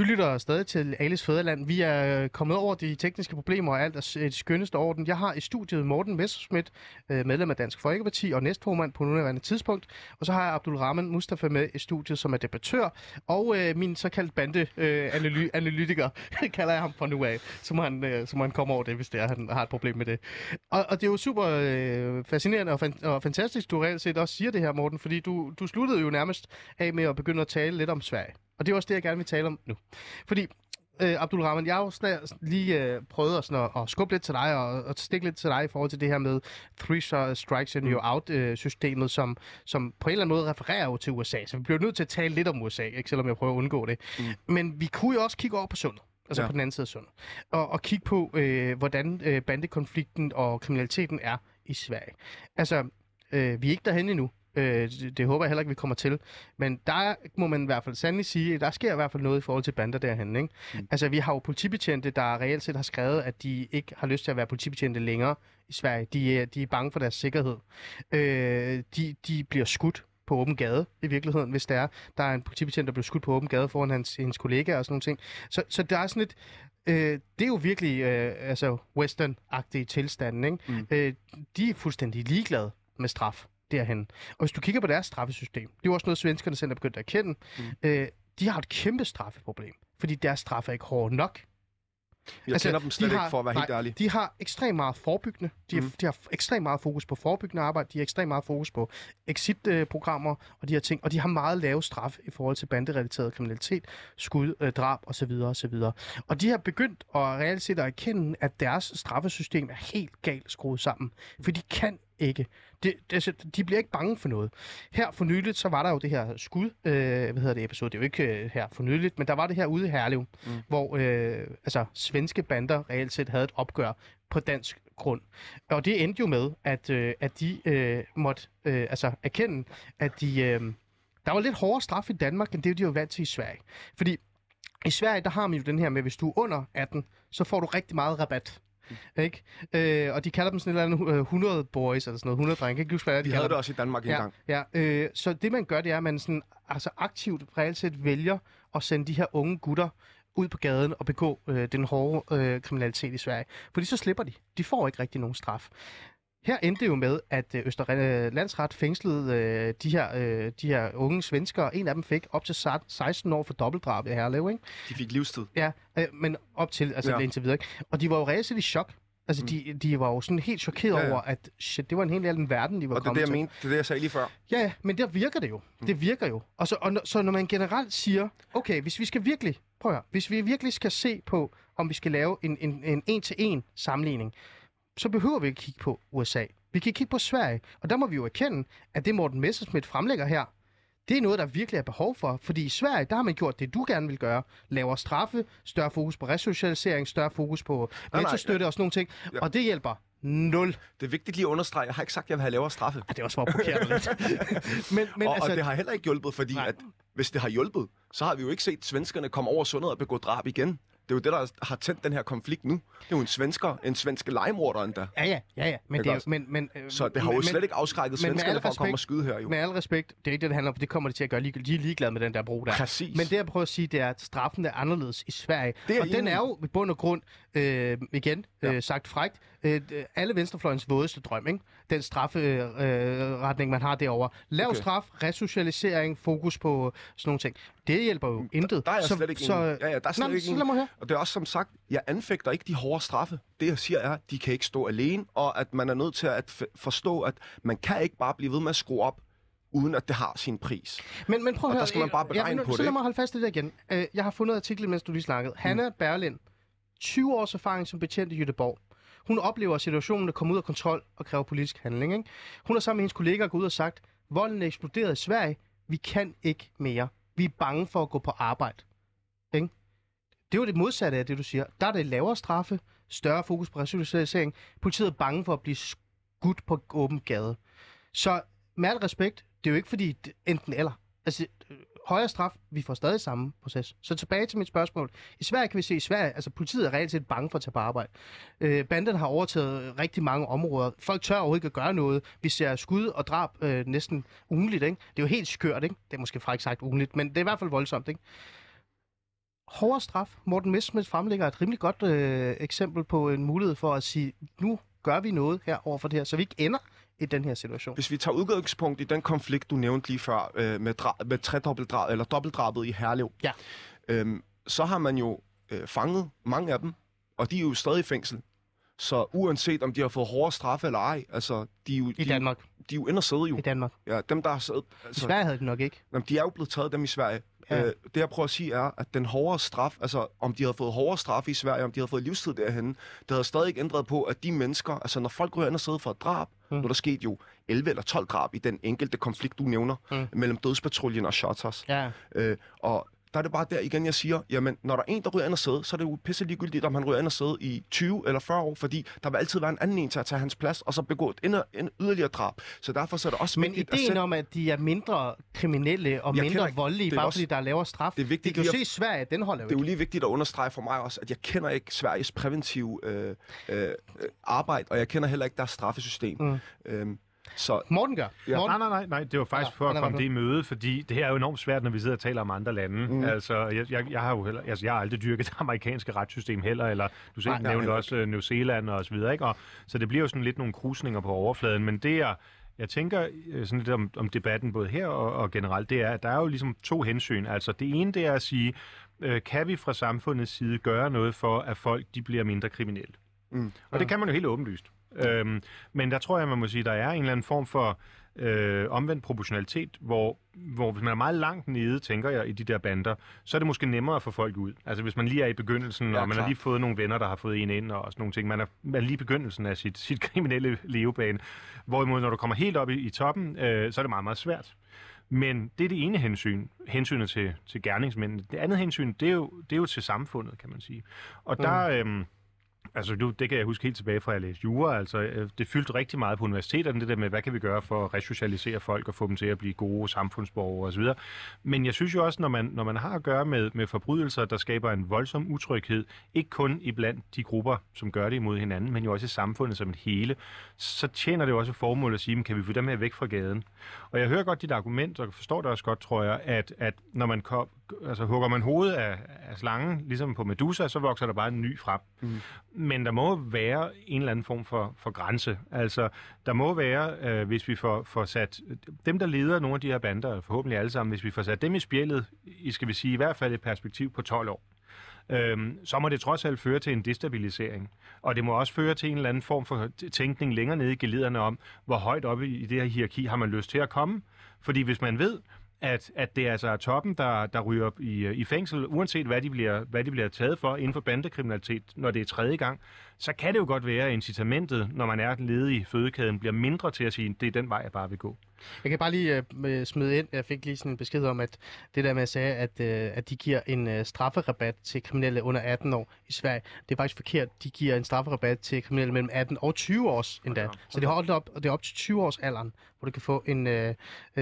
Du lytter stadig til Alice Fæderland. Vi er øh, kommet over de tekniske problemer, og alt er et skønneste orden. Jeg har i studiet Morten Messerschmidt, øh, medlem af Dansk Folkeparti og næstformand på nuværende tidspunkt. Og så har jeg Abdul Rahman Mustafa med i studiet, som er debattør, og øh, min såkaldt bande-analytiker, øh, kalder jeg ham fra nu af. Så må, han, øh, så må han komme over det, hvis det er, han har et problem med det. Og, og det er jo super øh, fascinerende og, fan- og fantastisk, du reelt set også siger det her, Morten, fordi du, du sluttede jo nærmest af med at begynde at tale lidt om Sverige. Og det er også det, jeg gerne vil tale om nu. Fordi, øh, Abdul Rahman, jeg har jo snart lige øh, prøvet at, sådan, at, at skubbe lidt til dig og at stikke lidt til dig i forhold til det her med three strikes and you're out-systemet, som, som på en eller anden måde refererer jo til USA. Så vi bliver nødt til at tale lidt om USA, ikke, selvom jeg prøver at undgå det. Mm. Men vi kunne jo også kigge over på sundet. Altså. Ja. på den anden side af sundet. Og, og kigge på, øh, hvordan øh, bandekonflikten og kriminaliteten er i Sverige. Altså, øh, vi er ikke derhen endnu. Øh, det, det håber jeg heller ikke, vi kommer til. Men der må man i hvert fald sandelig sige, der sker i hvert fald noget i forhold til bander derhen. Ikke? Mm. Altså, vi har jo politibetjente, der reelt set har skrevet, at de ikke har lyst til at være politibetjente længere i Sverige. De, er- de er bange for deres sikkerhed. Øh, de, de bliver skudt på åben gade i virkeligheden, hvis der er. Der er en politibetjent, der bliver skudt på åben gade foran hans, hendes kollega og sådan nogle ting. Så, så der er sådan et... Øh, det er jo virkelig øh, altså western-agtige tilstande. Ikke? Mm. Øh, de er fuldstændig ligeglade med straf derhen. Og hvis du kigger på deres straffesystem, det er jo også noget, svenskerne selv er begyndt at erkende, Mm. øh, de har et kæmpe straffeproblem, fordi deres straf er ikke hårde nok. Jeg altså, kender dem slet de ikke, har- for at være helt nej, ærlig. De har ekstremt meget forebyggende. De, mm. Mm. de har ekstremt meget fokus på forebyggende arbejde. De har ekstremt meget fokus på exit-programmer og de her ting. Og de har meget lave straf i forhold til banderelateret kriminalitet, skud, øh, drab osv. osv. Og de har begyndt at reelt set at erkende, at deres straffesystem er helt galt skruet sammen. For de kan ikke. Det, det, altså, de bliver ikke bange for noget. Her for nyligt, så var der jo det her skud, øh, hvad hedder det episode, det er jo ikke øh, her for nyligt, men der var det her ude i Herlev, mm. hvor øh, altså, svenske bander reelt set havde et opgør på dansk grund. Og det endte jo med, at, øh, at de øh, måtte øh, altså, erkende, at de, øh, der var lidt hårdere straf i Danmark, end det de var vant til i Sverige. Fordi i Sverige, der har man jo den her med, hvis du er under 18, så får du rigtig meget rabat. Ikke? Øh, og de kalder dem sådan et eller andet øh, 100 boys, eller sådan noget, 100 drenge. Jeg kan ikke huske, hvad de kalder havde det også i Danmark Ja, engang. ja øh, så det man gør, det er, at man sådan, altså aktivt reelt set vælger at sende de her unge gutter ud på gaden og begå øh, den hårde øh, kriminalitet i Sverige. Fordi så slipper de. De får ikke rigtig nogen straf. Her endte det jo med, at øh, Østre øh, Landsret fængslede øh, de, her, øh, de her unge svenskere. En af dem fik op til 16 år for dobbeltdrab i Herlev, ikke? De fik livstid. Ja, øh, men op til, altså ja. Indtil videre. Ikke? Og de var jo reelt i chok. Altså, Mm. de, de var jo sådan helt chokeret Ja, ja. over, at shit, det var en helt anden verden, de var Og det kommet det, jeg til. mente. Det er det, jeg sagde lige før. Ja, ja, men der virker det jo. Det virker jo. Og så, og, så når man generelt siger, okay, hvis vi skal virkelig, prøv at høre, hvis vi virkelig skal se på, om vi skal lave en, en, en en-til-en sammenligning, så behøver vi ikke kigge på USA. Vi kan kigge på Sverige, og der må vi jo erkende, at det Morten Messerschmidt fremlægger her, Det er noget, der virkelig er behov for, fordi i Sverige, der har man gjort det, du gerne vil gøre. Lavere straffe, større fokus på resocialisering, større fokus på mentorstøtte og sådan nogle ting. Ja. Og det hjælper nul. Det er vigtigt lige at understrege, jeg har ikke sagt, at jeg vil have lavere straffe. Ah, det er også for at lidt. men, men og, altså, og det har heller ikke hjulpet, fordi Nej. at, hvis det har hjulpet, så har vi jo ikke set svenskerne komme over sundet og begå drab igen. Det er jo det, der har tændt den her konflikt nu. Det er jo en svensker, en svenske legemorder endda. Ja, ja, ja, ja. Men, det er, men, men, øh, Så det har jo men, slet ikke afskrækket svenskerne for at komme og skyde her jo. Med al respekt, det er ikke det, det handler om, for det kommer de til at gøre. lige- De er ligeglade med den der bro der. Præcis. Men det, jeg prøver at sige, det er, at straffen er anderledes i Sverige. Det er og den er jo i bund og grund, øh, igen Ja. øh, sagt frægt, øh, alle venstrefløjens vådeste drøm, ikke? Den strafferetning, øh, retning, man har derovre. Lav Okay. straf, resocialisering, fokus på sådan nogle ting. Det hjælper jo intet. Der er jeg så, slet ikke så, enig. Ja, ja, der er slet men ikke så lad høre. Og det er også som sagt, jeg anfægter ikke de hårde straffe. Det jeg siger er, at de kan ikke stå alene, og at man er nødt til at forstå, at man kan ikke bare blive ved med at skrue op, uden at det har sin pris. Men, men prøv at Og der høre, skal man bare øh, beregne men, på så det, lad ikke? mig holde fast i det igen. Øh, Jeg har fundet artiklen, mens du lige snakkede. Hanna Berlin, 20 års erfaring som betjent i Jødeborg. Hun oplever, at situationen er kommet ud af kontrol og kræver politisk handling. Ikke? Hun har sammen med hendes kollegaer gået ud og sagt, volden er eksploderet i Sverige. Vi kan ikke mere. Vi er bange for at gå på arbejde. Ikke? Det er jo det modsatte af det, du siger. Der er det lavere straffe, større fokus på resocialisering. Politiet er bange for at blive skudt på åben gade. Så med al respekt, det er jo ikke fordi enten eller. Altså, øh, højere straf, vi får stadig samme proces. Så tilbage til mit spørgsmål. I Sverige kan vi se, i Sverige, altså politiet er reelt set bange for at tage på arbejde. Øh, banden har overtaget rigtig mange områder. Folk tør overhovedet ikke at gøre noget. Vi ser skud og drab øh, næsten ugenligt, ikke? Det er jo helt skørt, ikke? Det er måske faktisk sagt ugenligt, men det er i hvert fald voldsomt, ikke? Hårdere straf. Morten Messerschmidt fremlægger et rimelig godt øh, eksempel på en mulighed for at sige, nu gør vi noget her over for det her, så vi ikke ender i den her situation. Hvis vi tager udgangspunkt i den konflikt, du nævnte lige før, øh, med, dra- med tredobbeltdrab, eller dobbeltdrabet i Herlev, Ja. øhm, så har man jo øh, fanget mange af dem, og de er jo stadig i fængsel. Så uanset om de har fået hårde straffe eller ej, altså, de er jo, I de, Danmark. de er jo inde og sidde jo. I Danmark. Ja, dem, der har siddet... I Altså, Sverige havde de nok ikke. Jamen, de er jo blevet taget dem i Sverige. Ja. Øh, det jeg prøver at sige er, at den hårdere straf, altså om de havde fået hårdere straf i Sverige, om de havde fået livstid derhen, det havde stadig ikke ændret på, at de mennesker, altså når folk ryger ind og sidder for et drab, Mm. er der sket jo 11 eller 12 drab i den enkelte konflikt, du nævner, mm. mellem dødspatruljen og Shotters. Ja. Øh, og der er det bare der igen, jeg siger, jamen, når der er en, der ryger ind og sidde, så er det jo pisse ligegyldigt, om han ryger ind og sidde i 20 eller 40 år, fordi der vil altid være en anden en til at tage hans plads, og så begå et endnu- en yderligere drab. Så derfor så er det også Men vigtigt at ideen sætte... om, at de er mindre kriminelle og Jeg mindre ikke- voldelige, bare også- fordi der er lavere straf. Det er vigtigt det kan jo se at- i Sverige, den holder jo Det er jo lige vigtigt at understrege for mig også, at jeg kender ikke Sveriges præventive øh, øh, øh, arbejde, og jeg kender heller ikke deres straffesystem. Mm. Øhm, så Morten gør. Ja. Morten, Nej, nej, nej, nej, det var faktisk Ja, for at komme det i møde, fordi det her er jo enormt svært, når vi sidder og taler om andre lande. Mm. Altså, jeg, jeg, jeg har jo heller, altså, jeg har aldrig dyrket det amerikanske retssystem heller, eller du selv Nej, nej, nej, nævnte også uh, New Zealand og så videre, ikke? Og, så det bliver jo sådan lidt nogle krusninger på overfladen, men det er, jeg tænker øh, sådan lidt om, om debatten både her og, og generelt, det er, at der er jo ligesom to hensyn. Altså det ene, det er at sige, øh, kan vi fra samfundets side gøre noget for, at folk de bliver mindre kriminelle? Mm. Og det kan man jo helt åbenlyst. Øhm, men der tror jeg, man må sige, der er en eller anden form for øh, omvendt proportionalitet, hvor, hvor hvis man er meget langt nede, tænker jeg, i de der bander, så er det måske nemmere at få folk ud. Altså hvis man lige er i begyndelsen, Ja, og man har klart. lige fået nogle venner, der har fået en ind, og sådan nogle ting. Man er, man er lige i begyndelsen af sit, sit kriminelle levebane. Hvorimod, når du kommer helt op i, i toppen, øh, så er det meget, meget svært. Men det er det ene hensyn, hensynet til, til gerningsmændene. Det andet hensyn, det er, jo, det er jo til samfundet, kan man sige. Og der, øhm, altså nu, det kan jeg huske helt tilbage fra, at jeg læste jura, altså øh, det fyldte rigtig meget på universiteterne, det der med, hvad kan vi gøre for at resocialisere folk og få dem til at blive gode samfundsborgere osv. Men jeg synes jo også, når man, når man har at gøre med, med forbrydelser, der skaber en voldsom utryghed, ikke kun iblandt de grupper, som gør det imod hinanden, men jo også i samfundet som et hele, så tjener det jo også formål at sige, men kan vi få dem her væk fra gaden? Og jeg hører godt dit argument, og forstår det også godt, tror jeg, at, at når man kom, altså, hugger man hovedet af, af slangen, ligesom på Medusa, så vokser der bare en ny frem. Mm. Men der må være en eller anden form for, for grænse. Altså, der må være, øh, hvis vi får, får sat dem, der leder nogle af de her bander, forhåbentlig alle sammen, hvis vi får sat dem i spjældet, i skal vi sige i hvert fald et perspektiv på 12 år, øh, så må det trods alt føre til en destabilisering. Og det må også føre til en eller anden form for tænkning længere nede i gelederne om, hvor højt oppe i det her hierarki har man lyst til at komme. Fordi hvis man ved, at, at det altså er toppen, der, der ryger op i, øh, i fængsel, uanset hvad de, bliver, hvad de bliver taget for inden for bandekriminalitet, når det er tredje gang, så kan det jo godt være, at incitamentet, når man er ledig i fødekæden, bliver mindre til at sige, det er den vej, jeg bare vil gå. Jeg kan bare lige øh, smide ind, jeg fik lige sådan en besked om, at det der med at sige, at, øh, at de giver en øh, strafferabat til kriminelle under 18 år i Sverige, det er faktisk forkert. De giver en strafferabat til kriminelle mellem 18 og 20 års endda. Op. Så det har holdt op, og det er op til 20 års alderen, hvor du kan få en øh, øh,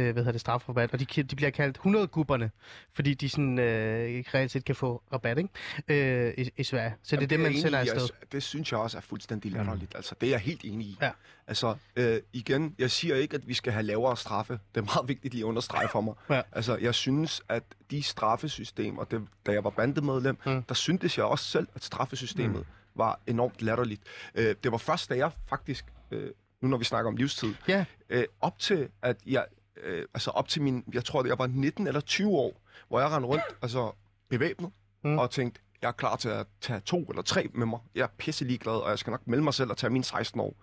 hvad hedder det, strafferabat. Og de, de bliver kaldt 100 gubberne, fordi de sådan øh, reelt set kan få rabat ikke? Øh, i, i Sverige. Så det er det, jeg man sender afsted. Det synes jeg også er fuldstændig latterligt. Altså, det er jeg helt enig i. Ja. Altså, øh, igen, jeg siger ikke, at vi skal have lavere straffe. Det er meget vigtigt lige at understrege for mig. Ja. Altså, jeg synes, at de straffesystemer, det, da jeg var bandemedlem, Mm. mm. der syntes jeg også selv, at straffesystemet mm. var enormt latterligt. Øh, det var først, da jeg faktisk, øh, nu når vi snakker om livstid, Ja, øh, op til, at jeg, øh, altså op til min, jeg tror, jeg var 19 eller 20 år, hvor jeg rendte rundt, altså bevæbnet, Mm. mm. og tænkte, jeg er klar til at tage to eller tre med mig. Jeg er pisse ligeglad, og jeg skal nok melde mig selv og tage mine 16 år.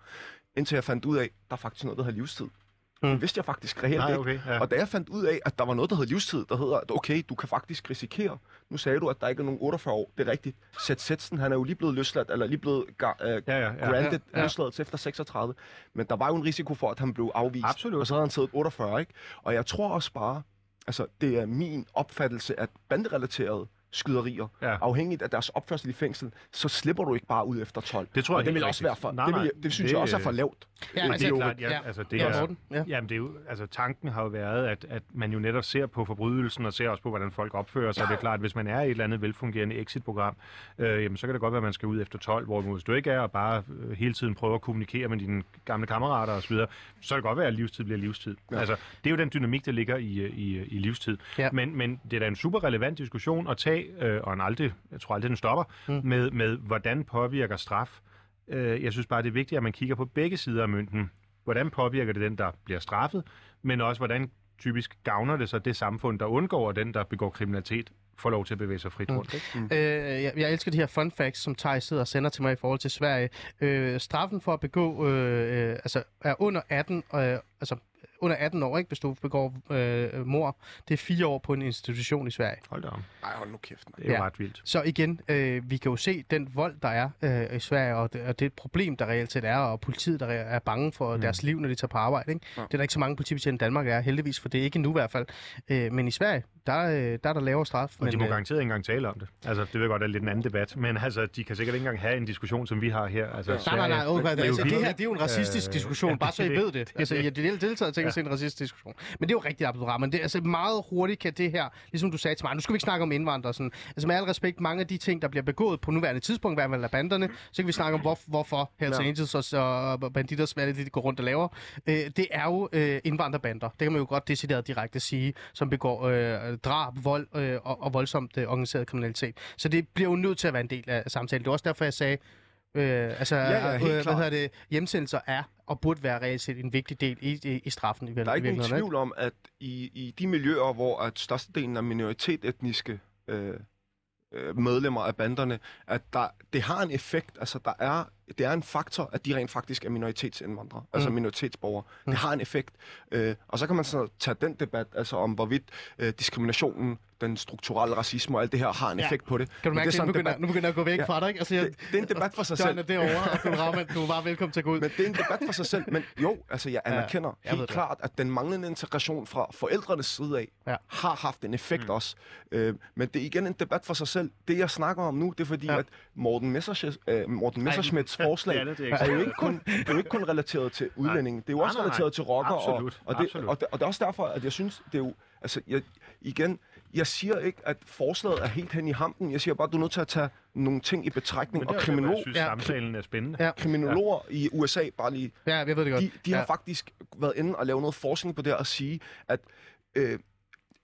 Indtil jeg fandt ud af, der er faktisk noget, der hedder livstid. Mm. Det vidste jeg faktisk reelt Nej, okay. Ja. Og da jeg fandt ud af, at der var noget, der hed livstid, der hedder, at okay, du kan faktisk risikere. Nu sagde du, at der ikke er nogen 48 år. Det er rigtigt. Seth Setsen, han er jo lige blevet løsladt, eller lige blevet ga- uh, Ja, ja, ja. granted Ja, ja, løsladelse efter 36. Men der var jo en risiko for, at han blev afvist. Absolut. Og så havde han siddet 48, ikke? Og jeg tror også bare, altså det er min opfattelse, at banderelaterede skyderier, Ja. ja. afhængigt af deres opførsel i fængsel, så slipper du ikke bare ud efter 12. Det tror jeg og det vil også være for, Nej, det, vil, nej, det synes det- jeg også er for lavt. Ja, Øh, altså, det er jo, klart, ja, altså det Ja, er, ja. Jamen, det er jo, altså tanken har jo været, at, at man jo netop ser på forbrydelsen og ser også på, hvordan folk opfører sig. Det er klart, at hvis man er i et eller andet velfungerende exit-program, øh, jamen, så kan det godt være, at man skal ud efter 12, hvor hvis du ikke er og bare øh, hele tiden prøver at kommunikere med dine gamle kammerater osv., så kan det godt være, at livstid bliver livstid. Ja. Ja. Altså, det er jo den dynamik, der ligger i, øh, i, i livstid. Ja. Men, men det er da en super relevant diskussion at tage, øh, og en aldrig, jeg tror aldrig, den stopper, Mm. mm. med, med hvordan påvirker straf Øh, jeg synes bare, det er vigtigt, at man kigger på begge sider af mønten. Hvordan påvirker det den, der bliver straffet, men også hvordan typisk gavner det så det samfund, der undgår, at den, der begår kriminalitet, får lov til at bevæge sig frit rundt. Ikke? Øh, jeg, jeg elsker de her fun facts, som Thijs sidder og sender til mig i forhold til Sverige. Øh, straffen for at begå, øh, øh, altså er under 18, øh, altså under 18 år, ikke, hvis du begår øh, mor, det er fire år på en institution i Sverige. Hold da om. Nej, hold nu kæft. Det er jo Ja. ret vildt. Så igen, øh, vi kan jo se den vold, der er øh, i Sverige, og det, og det er et problem, der reelt set er, og politiet, der er bange for mm. deres liv, når de tager på arbejde. Ikke? Ja. Det er der ikke så mange politibetjente i Danmark, er heldigvis, for det er ikke nu i hvert fald. Øh, men i Sverige, der, øh, der er der lavere straf. Og men, de må øh, garanteret ikke engang tale om det. Altså, det vil godt være lidt en anden debat, men altså, de kan sikkert ikke engang have en diskussion, som vi har her. Altså, Ja. Nej, nej, nej. Okay, det er jo altså, det her det er jo en racistisk Øh, diskussion, ja, bare så I det- ved det. Altså, det- jeg har deltaget tænkt sig en racistisk diskussion. Men det er jo rigtigt, Abdulrahman. Det, altså, meget hurtigt kan det her, ligesom du sagde til mig, nu skal vi ikke snakke om indvandrere. Sådan. Altså, med al respekt, mange af de ting, der bliver begået på nuværende tidspunkt, hvad af banderne, så kan vi snakke om, hvor, hvorfor Hells Ja. Angels og, og Banditers, hvad det, de går rundt og laver. Øh, det er jo øh, indvandrerbander. Det kan man jo godt decideret direkte sige, som begår øh, drab, vold øh, og, og voldsomt øh, organiseret kriminalitet. Så det bliver jo nødt til at være en del af samtalen. Det er også derfor, jeg sagde, Øh, altså, Ja, ja, helt øh, hvad hedder det, hjemsendelser er og burde være reelt set en vigtig del i, i, i straffen. I Der er ikke nogen tvivl om, at i, i de miljøer, hvor at størstedelen af minoritetsetniske øh, øh, medlemmer af banderne, at der, det har en effekt. Altså, der er, det er en faktor, at de rent faktisk er minoritetsindvandrere, mm. altså Mm. minoritetsborgere. Mm. Det har en effekt. Øh, og så kan man så tage den debat, altså om hvorvidt øh, diskriminationen, den strukturelle racisme og alt det her har en Ja. effekt på det. Kan du mærke, det det, nu, begynder, debat- nu begynder jeg at gå væk Ja. fra dig, ikke? Altså, jeg, Det, det er en debat for sig selv. er derovre, og du er, Rahman, du er bare velkommen til at gå ud. Men det er en debat for sig selv. Men jo, altså jeg Ja, anerkender jeg ja, ved helt det. klart, at den manglende integration fra forældrenes side af Ja. har haft en effekt Mm. også. Øh, men det er igen en debat for sig selv. Det jeg snakker om nu, det er fordi, Ja. ja. at Morten, Messerschmidt, øh, Morten Messerschmidts forslag det andet, det er er ikke jo ikke kun, det er jo ikke kun relateret til udlændinge. Det er jo Nej, også nej, nej. relateret til rocker. Absolut, Og, og, det, absolut. og, det, og det er også derfor, at jeg synes, det er jo... Altså, jeg, igen, jeg siger ikke, at forslaget er helt hen i hampen. Jeg siger bare, at du er nødt til at tage nogle ting i betragtning. Men Og det er også, derfor, kriminolog, jeg synes, Ja. samtalen er spændende. Ja. kriminologer i USA, bare lige Ja, jeg ved det godt. de, de har ja. faktisk været inde og lave noget forskning på det og sige, at øh,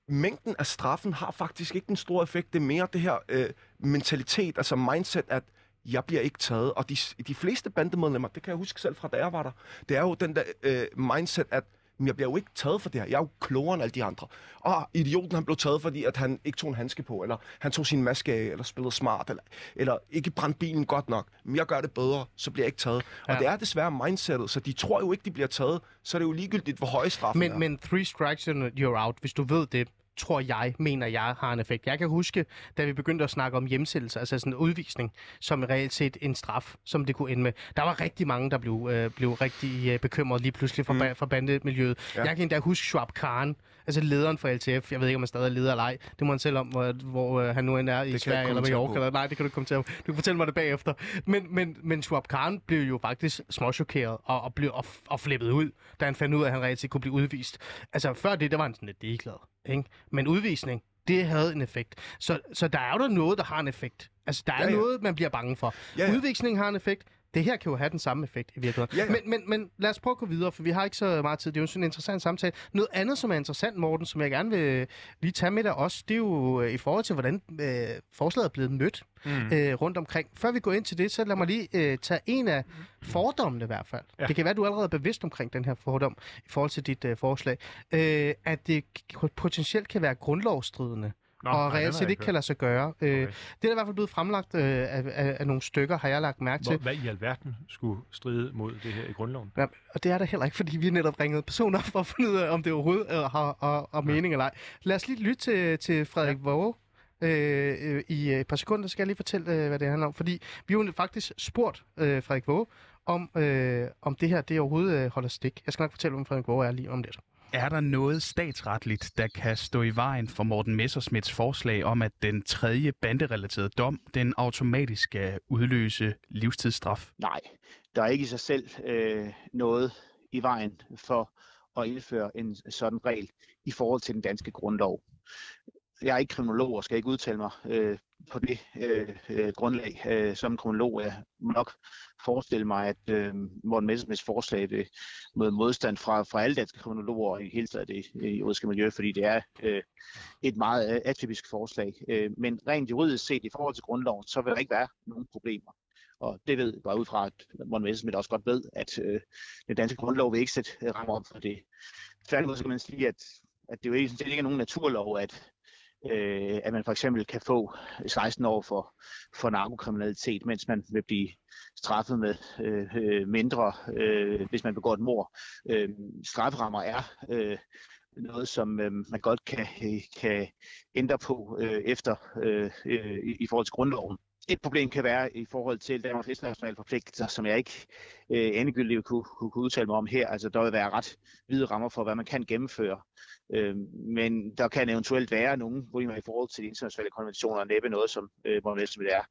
mængden af straffen har faktisk ikke den store effekt. Det er mere det her øh, mentalitet, altså mindset, at jeg bliver ikke taget. Og de, de fleste bandemedlemmer, det kan jeg huske selv fra da jeg var der, det er jo den der øh, mindset, at "Men jeg bliver jo ikke taget for det her. Jeg er jo klogere end alle de andre. Og idioten han blev taget, fordi at han ikke tog en handske på, eller han tog sin maske af, eller spillede smart, eller, eller ikke brændte bilen godt nok. Men jeg gør det bedre, så bliver jeg ikke taget. Ja. Og det er desværre mindsetet, så de tror jo ikke, de bliver taget. Så er det jo ligegyldigt, hvor høje straffen er. Men, men three strikes and you're out, hvis du ved det, tror jeg, mener jeg, har en effekt. Jeg kan huske, da vi begyndte at snakke om hjemsættelse, altså sådan en udvisning, som reelt set en straf, som det kunne ende med. Der var rigtig mange, der blev, øh, blev rigtig øh, bekymret lige pludselig for, mm. for bandemiljøet. Ja. Jeg kan endda huske Schwab Khan, altså lederen for LTF. Jeg ved ikke, om han stadig er leder eller ej. Det må han selv om, hvor, hvor øh, han nu end er i Sverige eller Mallorca. Eller, nej, det kan du ikke komme til at Du kan fortælle mig det bagefter. Men, men, men Schwab Khan blev jo faktisk småchokeret og, og, blev, og, og flippet ud, da han fandt ud af, at han reelt set kunne blive udvist. Altså, før det, der var han sådan lidt ligeglad. Ikke? Men udvisning, det havde en effekt. Så, så der er jo der noget, der har en effekt. Altså, der er ja, ja. noget, man bliver bange for. Ja, ja. Udvisning har en effekt. Det her kan jo have den samme effekt i virkeligheden. Ja, ja. Men, men, men lad os prøve at gå videre, for vi har ikke så meget tid. Det er jo sådan en interessant samtale. Noget andet, som er interessant, Morten, som jeg gerne vil lige tage med dig også, det er jo øh, i forhold til, hvordan øh, forslaget er blevet mødt mm. øh, rundt omkring. Før vi går ind til det, så lad mig lige øh, tage en af fordommene i hvert fald. Ja. Det kan være, at du allerede er bevidst omkring den her fordom i forhold til dit øh, forslag. Øh, at det potentielt kan være grundlovsstridende. Nå, og reelt set ikke kan lade sig gøre. Øh, okay. Det er i hvert fald blevet fremlagt øh, af, af, af nogle stykker, har jeg lagt mærke til. Hvad i alverden skulle stride mod det her i grundloven? Ja, og det er der heller ikke, fordi vi netop ringede personer for at finde ud af, om det overhovedet øh, har, har, har mening eller ej. Lad os lige lytte til, til Frederik ja. Våge. Øh, øh, I et par sekunder skal jeg lige fortælle, øh, hvad det handler om. Fordi vi har jo faktisk spurgt øh, Frederik Våge, om, øh, om det her det overhovedet øh, holder stik. Jeg skal nok fortælle, hvem Frederik Våge er lige om lidt. Er der noget statsretligt, der kan stå i vejen for Morten Messersmiths forslag om, at den tredje banderelaterede dom, den automatisk skal udløse livstidsstraf? Nej, der er ikke i sig selv øh, noget i vejen for at indføre en sådan regel i forhold til den danske grundlov. Jeg er ikke kriminolog og skal ikke udtale mig øh, på det øh, øh, grundlag. Øh, som kronolog jeg nok forestille mig, at øh, Morten Messersmiths forslag vil møde modstand fra, fra alle danske kronologer og i hele taget det øh, juridiske miljø, fordi det er øh, et meget øh, atypisk forslag. Øh, men rent juridisk set i forhold til grundloven, så vil der ikke være nogen problemer. Og det ved jeg bare ud fra, at Morten Messersmith også godt ved, at øh, den danske grundlov vil ikke sætte øh, rammer op for det. Tværtimod skal man sige, at, at det jo ikke, det ikke er nogen naturlov, at øh, at man for eksempel kan få 16 år for, for narkokriminalitet, mens man vil blive straffet med øh, øh, mindre, øh, hvis man begår et mord. Øh, strafferammer er øh, noget, som øh, man godt kan, øh, kan ændre på øh, efter øh, øh, i forhold til grundloven. Et problem kan være i forhold til Danmarks internationale forpligtelser, som jeg ikke øh, endegyldigt kunne, kunne, kunne udtale mig om her. Altså, der vil være ret hvide rammer for, hvad man kan gennemføre. Øh, men der kan eventuelt være nogle problemer i forhold til de internationale konventioner, og næppe noget, som øh, Morten er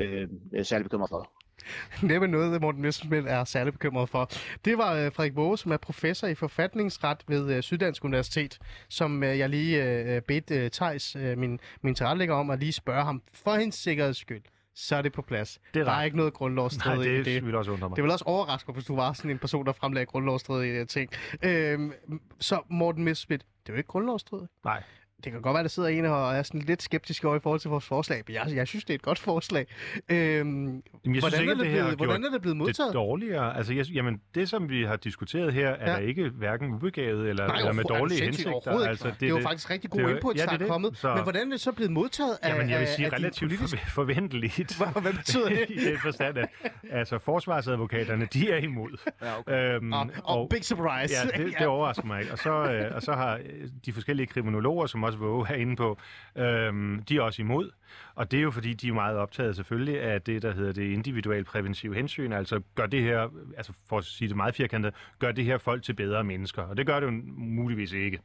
øh, særlig bekymret for. Næppe noget, Morten Messerschmidt er særlig bekymret for. Det var øh, Frederik Våge, som er professor i forfatningsret ved øh, Syddansk Universitet, som øh, jeg lige øh, bedt øh, Thijs, øh, min, min tilrettelægger, om at lige spørge ham for hendes sikkerheds skyld så er det på plads. Det er der er ikke noget grundlovsstridigt i det. det vil også undre mig. Det vil også overraske hvis du var sådan en person, der fremlagde grundlovsstridige ting. Øhm, så Morten Messerschmidt, det er jo ikke grundlovsstridigt. Nej det kan godt være, der sidder en og er sådan lidt skeptisk over i forhold til vores forslag, men jeg, jeg synes, det er et godt forslag. Øhm, jamen, jeg hvordan, synes er det blevet, hvordan er det blevet modtaget? Det dårligere. Altså, jeg, jamen, det, som vi har diskuteret her, er ja. ikke hverken ubegavet eller, Nej, eller med dårlige hensigter. Altså, det, det, er jo faktisk rigtig gode input, ja, der er kommet. Så... Men hvordan er det så blevet modtaget af Jamen, jeg vil sige relativt for, forventeligt. Hvad, hvad betyder det? I den forstand, at altså, forsvarsadvokaterne, de er imod. Ja, okay. øhm, og, og, og, big surprise. Ja, det, det overrasker mig ikke. Og så, øh, og så har de forskellige kriminologer, som også våge er inde på, øhm, de er også imod. Og det er jo fordi, de er meget optaget selvfølgelig af det, der hedder det individuelle præventive hensyn. Altså gør det her, altså for at sige det meget firkantet, gør det her folk til bedre mennesker. Og det gør det jo muligvis ikke.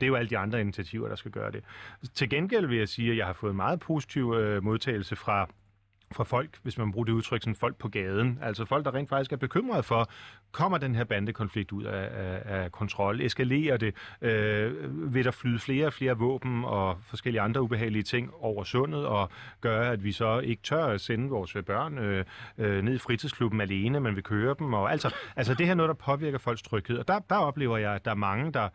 Det er jo alle de andre initiativer, der skal gøre det. Til gengæld vil jeg sige, at jeg har fået meget positiv øh, modtagelse fra fra folk, hvis man bruger det udtryk, sådan folk på gaden. Altså folk, der rent faktisk er bekymrede for, kommer den her bandekonflikt ud af, af, af kontrol? Eskalerer det? Øh, vil der flyde flere og flere våben og forskellige andre ubehagelige ting over sundet, og gøre, at vi så ikke tør at sende vores børn øh, øh, ned i fritidsklubben alene, men vi kører dem? Og, altså, altså det her er noget, der påvirker folks tryghed. Og der, der oplever jeg, at der er mange, der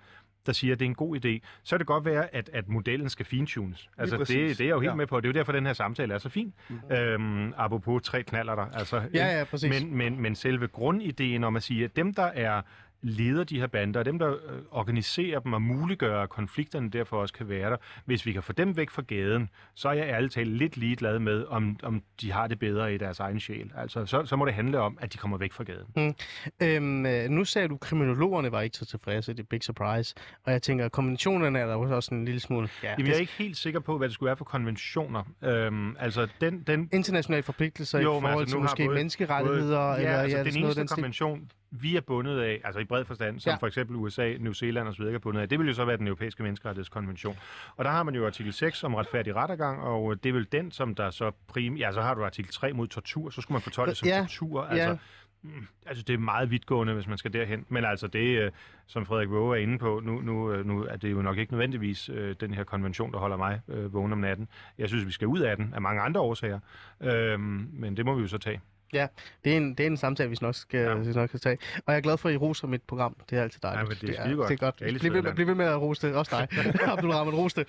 der siger, at det er en god idé, så er det godt være, at, at modellen skal fintunes. Altså, det, det er jeg jo helt ja. med på. Det er jo derfor, den her samtale er så fin. Mm. Øhm, apropos tre knaller der. Altså, ja, ja, præcis. Men, men, men selve grundideen om at sige, at dem, der er leder de her bander, og dem, der øh, organiserer dem og muliggør, at konflikterne derfor også kan være der, hvis vi kan få dem væk fra gaden, så er jeg ærligt talt lidt ligeglad med, om, om de har det bedre i deres egen sjæl. Altså, så, så må det handle om, at de kommer væk fra gaden. Øhm, øh, nu sagde du, at kriminologerne var ikke så tilfredse, det er big surprise. Og jeg tænker, at konventionerne er der også en lille smule... Ja, Jamen, jeg er ikke helt sikker på, hvad det skulle være for konventioner. Øhm, altså, den, den, internationale forpligtelser Jo, i forhold altså, til måske både- menneskerettigheder, ja, eller altså, ja, den sådan noget eneste den konvention, vi er bundet af, altså i bred forstand, som Ja. for eksempel USA, New Zealand osv. er bundet af, det vil jo så være den europæiske menneskerettighedskonvention. Og der har man jo artikel 6 om retfærdig rettergang, og det er vel den, som der så prim... Ja, så har du artikel 3 mod tortur, så skulle man fortolke det som Ja, tortur. Altså, Ja, Mm, Altså, det er meget vidtgående, hvis man skal derhen. Men altså, det, øh, som Frederik Våge er inde på, nu, nu, øh, nu er det jo nok ikke nødvendigvis øh, den her konvention, der holder mig øh, vågen om natten. Jeg synes, vi skal ud af den af mange andre årsager. Øhm, men det må vi jo så tage. Det er, en, det er en samtale, vi nok skal, Ja. ja. vi nok skal tage. Og jeg er glad for, at I roser mit program. Det er altid dejligt. Ja, men det er er, skidegodt. det er godt. Det er Bliv ved, bliv ved med at rose det. Også dig, Abdul Rahman, rose det.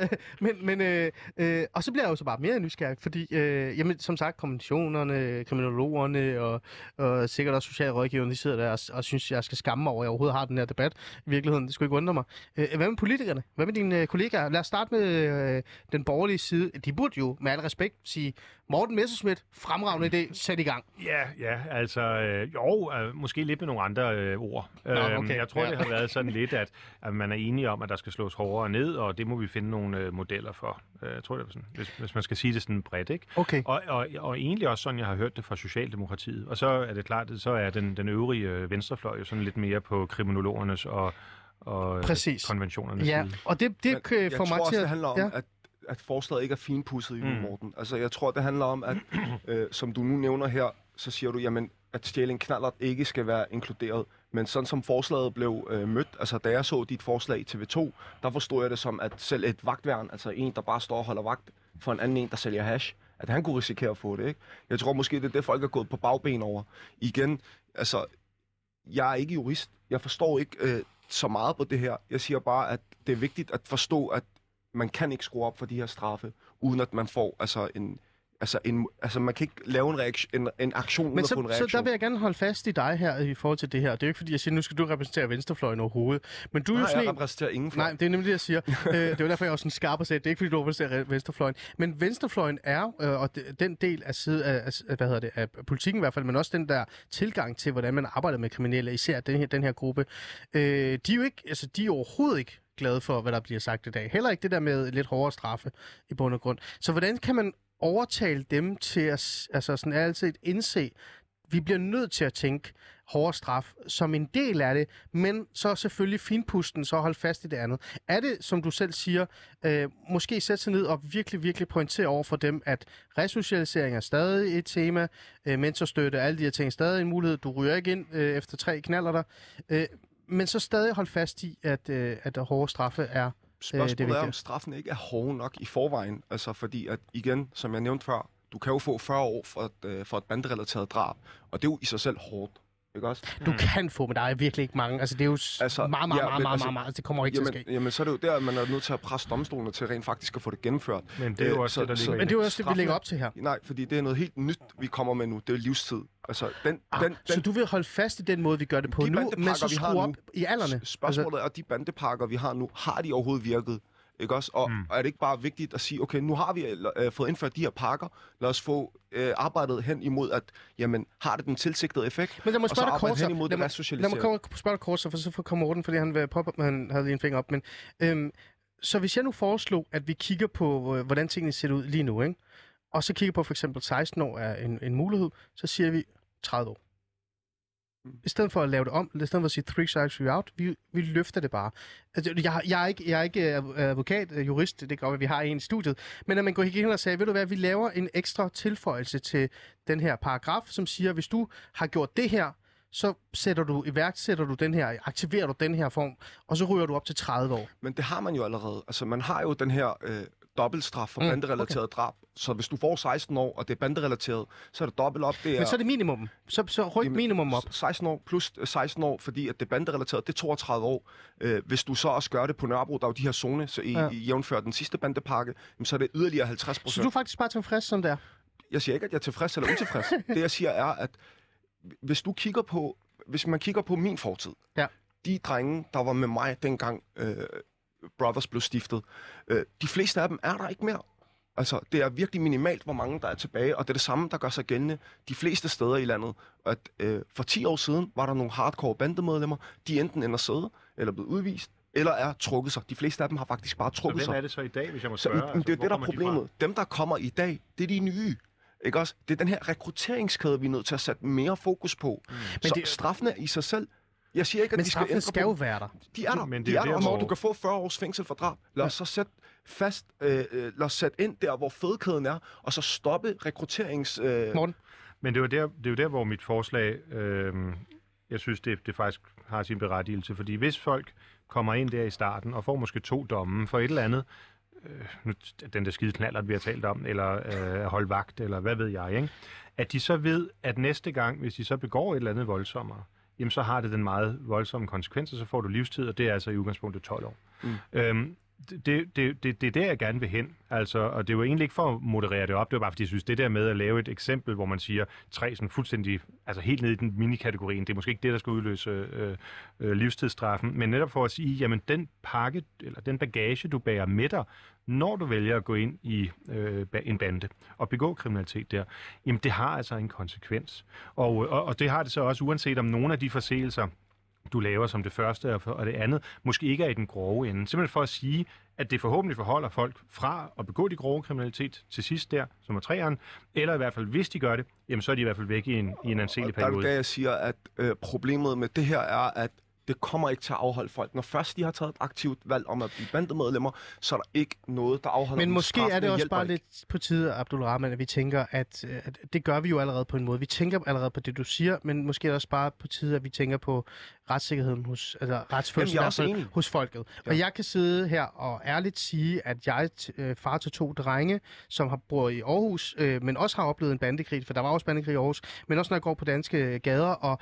men, men, øh, øh, og så bliver jeg jo så bare mere nysgerrig, fordi, øh, jamen, som sagt, konventionerne, kriminologerne og, og sikkert også socialrådgiverne, de sidder der og, og synes, jeg skal skamme mig over, at jeg overhovedet har den her debat. I virkeligheden, det skulle ikke undre mig. Øh, hvad med politikerne? Hvad med dine øh, kollegaer? Lad os starte med øh, den borgerlige side. De burde jo, med al respekt, sige, Morten Messerschmidt, fremragende idé, sæt i gang. Ja, ja, altså, øh, jo, øh, måske lidt med nogle andre øh, ord. Nå, Øhm, okay, Jeg tror, ja. det har været sådan lidt, at, at man er enige om, at der skal slås hårdere ned, og det må vi finde nogle øh, modeller for. Øh, Jeg tror, det er sådan, hvis, hvis man skal sige det sådan bredt, ikke? Okay. Og, og, og egentlig også sådan, jeg har hørt det fra Socialdemokratiet. Og så er det klart, at så er den, den øvrige øh, venstrefløj jo sådan lidt mere på kriminologernes og, og øh, Præcis. konventionernes Ja, side. og det, det Men jeg få tror mig også, til det at... handler om, ja. at, at forslaget ikke er finpudset i Mm. Morten. Altså, jeg tror, det handler om, at øh, som du nu nævner her, så siger du, jamen, at stjæling knaller ikke skal være inkluderet. Men sådan som forslaget blev øh, mødt, altså da jeg så dit forslag i TV2, der forstod jeg det som, at selv et vagtværn, altså en, der bare står og holder vagt for en anden en, der sælger hash, at han kunne risikere at få det, ikke? Jeg tror måske, det er det, folk er gået på bagben over. Igen, altså, jeg er ikke jurist. Jeg forstår ikke øh, så meget på det her. Jeg siger bare, at det er vigtigt at forstå, at man kan ikke skrue op for de her straffe, uden at man får altså en... Altså, en, altså man kan ikke lave en, reaktion, en, en aktion uden Men at få en så, så reaktion. der vil jeg gerne holde fast i dig her i forhold til det her. Det er jo ikke fordi, jeg siger, nu skal du repræsentere venstrefløjen overhovedet. Men du er jo Nej, sådan jeg en... repræsenterer ingen fløj. Nej, det er nemlig det, jeg siger. øh, det er derfor, jeg er også sådan skarp og sagde, det er ikke fordi, du repræsenterer venstrefløjen. Men venstrefløjen er, øh, og den del af, side af, af, hvad hedder det, af politikken i hvert fald, men også den der tilgang til, hvordan man arbejder med kriminelle, især den her, den her gruppe, øh, de er jo ikke, altså de er overhovedet ikke glade for, hvad der bliver sagt i dag. Heller ikke det der med lidt hårdere straffe i bund og grund. Så hvordan kan man overtale dem til at altså sådan altid indse, vi bliver nødt til at tænke hårdere straf som en del af det, men så selvfølgelig finpusten, så holde fast i det andet. Er det, som du selv siger, øh, måske sætte sig ned og virkelig, virkelig pointere over for dem, at resocialisering er stadig et tema, øh, mentorstøtte, alle de her ting er stadig en mulighed, du ryger ikke ind øh, efter tre knaller der, øh, men så stadig holde fast i, at, øh, at hårde straffe er Spørgsmålet det er om straffen ikke er hård nok i forvejen. Altså fordi, at igen, som jeg nævnte før, du kan jo få 40 år for et, øh, for et banderelateret drab, og det er jo i sig selv hårdt. Ikke også? Du kan få, men der er virkelig ikke mange. Altså, det er jo altså, meget, meget, ja, meget, men meget, altså, meget, meget. Altså, det kommer ikke til at ske. Jamen, jamen, så er det jo der, at man er nødt til at presse domstolene til rent faktisk at få det gennemført. Men det er jo Øh, også så- det, der så- ligger i Men det er jo også det, vi lægger er- op til her. Nej, fordi det er noget helt nyt, vi kommer med nu. Det er livstid. Altså, den, Ah, den, så den, du vil holde fast i den måde, vi gør det på De nu, men så skrue nu, op i alderne? Altså, Spørgsmålet er, at de bandepakker, vi har nu, har de overhovedet virket? Ikke også? Og, Mm. og er det ikke bare vigtigt at sige, okay, nu har vi øh, fået indført de her pakker, lad os få øh, arbejdet hen imod, at jamen, har det den tilsigtede effekt? Men lad mig og så spørge arbejde så. hen imod Lad det mig, lad resocialisering. mig komme- spørge dig kort, så, for så får- kommer Morten, fordi han, vil pop, han havde lige en finger op. Men, øhm, så hvis jeg nu foreslog, at vi kigger på, øh, hvordan tingene ser ud lige nu, ikke? Og så kigger på for eksempel 16 år er en, en mulighed, så siger vi 30 år. Mm. I stedet for at lave det om, i stedet for at sige three strikes you out, vi, vi løfter det bare. Altså, jeg, jeg, er ikke, jeg er ikke advokat, øh, jurist, det kan godt vi har en i studiet, men at man går hen og siger, ved du hvad, vi laver en ekstra tilføjelse til den her paragraf, som siger, hvis du har gjort det her, så sætter du, iværksætter du den her, aktiverer du den her form, og så ryger du op til 30 år. Men det har man jo allerede. Altså, man har jo den her øh, dobbeltstraf for Mm, banderelateret okay. drab. Så hvis du får 16 år, og det er banderelateret, så er det dobbelt op. Det er, Men så er det minimum. Så, så ryk Jamen, minimum op. 16 år plus øh, 16 år, fordi at det er banderelateret, det er 32 år. Øh, hvis du så også gør det på Nørrebro, der er jo de her zone, så i, Ja. i jævnfør den sidste bandepakke, jamen, så er det yderligere 50 Så procent. du er faktisk bare tilfreds, som det er? Jeg siger ikke, at jeg er tilfreds eller utilfreds. det jeg siger er, at hvis du kigger på hvis man kigger på min fortid, Ja. de drenge, der var med mig dengang øh, Brothers blev stiftet, øh, de fleste af dem er der ikke mere. Altså, det er virkelig minimalt, hvor mange der er tilbage, og det er det samme, der gør sig gældende de fleste steder i landet. At øh, for 10 år siden var der nogle hardcore bandemedlemmer, de enten ender sidde, eller er blevet udvist, eller er trukket sig. De fleste af dem har faktisk bare trukket sig. hvem er det så i dag, hvis jeg må Så, spørge? men, det er det, der er kommer de problemet. Dem, der kommer i dag, det er de nye. Ikke også? Det er den her rekrutteringskæde, vi er nødt til at sætte mere fokus på. Mm. Så det- straffen er i sig selv. Jeg siger ikke, at Men de skal ændre skal på jo være der. De er der. Men det de er er der, hvor- du kan få 40 års fængsel for drab. Lad os så sætte fast, øh, øh, lad os sætte ind der, hvor fedkæden er, og så stoppe rekrutterings... Øh, Morten? Men det er jo der, det er jo der hvor mit forslag, øh, jeg synes, det, det faktisk har sin berettigelse. Fordi hvis folk kommer ind der i starten og får måske to domme for et eller andet, øh, nu, den der skide knaller, vi har talt om, eller øh, holde vagt, eller hvad ved jeg, ikke? at de så ved, at næste gang, hvis de så begår et eller andet voldsommere, jamen så har det den meget voldsomme konsekvens, og så får du livstid, og det er altså i udgangspunktet 12 år. Mm. Øhm, det, det, det, det, er der, jeg gerne vil hen. Altså, og det er jo egentlig ikke for at moderere det op, det var bare, fordi jeg synes, det der med at lave et eksempel, hvor man siger tre sådan fuldstændig, altså helt ned i den minikategorien, det er måske ikke det, der skal udløse øh, øh, livstidsstraffen, men netop for at sige, jamen den pakke, eller den bagage, du bærer med dig, når du vælger at gå ind i øh, en bande og begå kriminalitet der, jamen det har altså en konsekvens. Og, øh, og, og det har det så også, uanset om nogle af de forseelser, du laver som det første og det andet, måske ikke er i den grove ende. Simpelthen for at sige, at det forhåbentlig forholder folk fra at begå de grove kriminalitet til sidst der, som er træeren, eller i hvert fald, hvis de gør det, jamen så er de i hvert fald væk i en, i en anselig og der er det periode. jeg siger, at øh, problemet med det her er, at det kommer ikke til at afholde folk. Når først de har taget et aktivt valg om at blive bandemedlemmer, så er der ikke noget, der afholder Men dem. måske er det også bare ikke. lidt på tide, Abdul Rahman, at vi tænker, at, at det gør vi jo allerede på en måde. Vi tænker allerede på det, du siger, men måske er det også bare på tide, at vi tænker på retssikkerheden hos, altså retsfølelsen enig. hos folket. Ja. Og jeg kan sidde her og ærligt sige, at jeg er øh, far til to drenge, som har bor i Aarhus, øh, men også har oplevet en bandekrig, for der var også bandekrig i Aarhus, men også når jeg går på danske gader og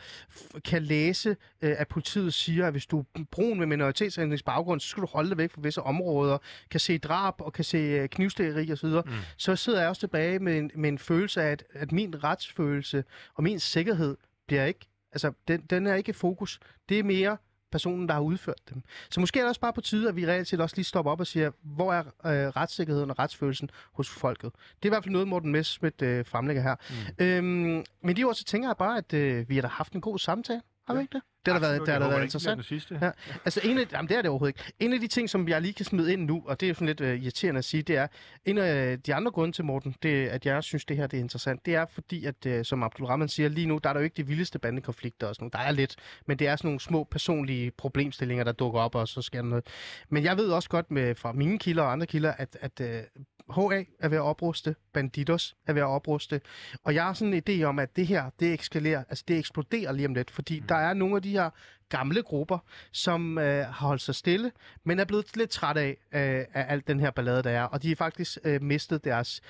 kan læse, øh, at politiet siger, at hvis du er brun med minoritetsetnisk baggrund, så skal du holde dig væk fra visse områder, kan se drab og kan se øh, knivstikkeri osv., mm. så sidder jeg også tilbage med en, med en følelse af, at, at min retsfølelse og min sikkerhed bliver ikke, altså den, den er ikke i fokus. Det er mere personen, der har udført dem. Så måske er det også bare på tide, at vi reelt set også lige stopper op og siger, hvor er øh, retssikkerheden og retsfølelsen hos folket? Det er i hvert fald noget, Morten Messerschmidt øh, fremlægger her. Mm. Øhm, men de ord, så tænker jeg bare, at øh, vi har da haft en god samtale. Har vi ikke det? Det har da været, det har håber, været interessant. Det sidste. Ja. Altså en af, jamen det er det overhovedet ikke. En af de ting, som jeg lige kan smide ind nu, og det er sådan lidt øh, irriterende at sige, det er, en af de andre grunde til, Morten, det, at jeg synes, det her det er interessant, det er fordi, at øh, som Abdul Rahman siger, lige nu, der er der jo ikke de vildeste bandekonflikter og sådan noget. Der er lidt, men det er sådan nogle små personlige problemstillinger, der dukker op, og så sker der noget. Men jeg ved også godt med, fra mine kilder og andre kilder, at, at øh, HA er ved at opruste, Bandidos er ved at opruste, og jeg har sådan en idé om, at det her, det ekskalerer, altså det eksploderer lige om lidt, fordi mm. der er nogle af de her gamle grupper, som øh, har holdt sig stille, men er blevet lidt træt af, øh, af alt den her ballade, der er, og de har faktisk øh, mistet deres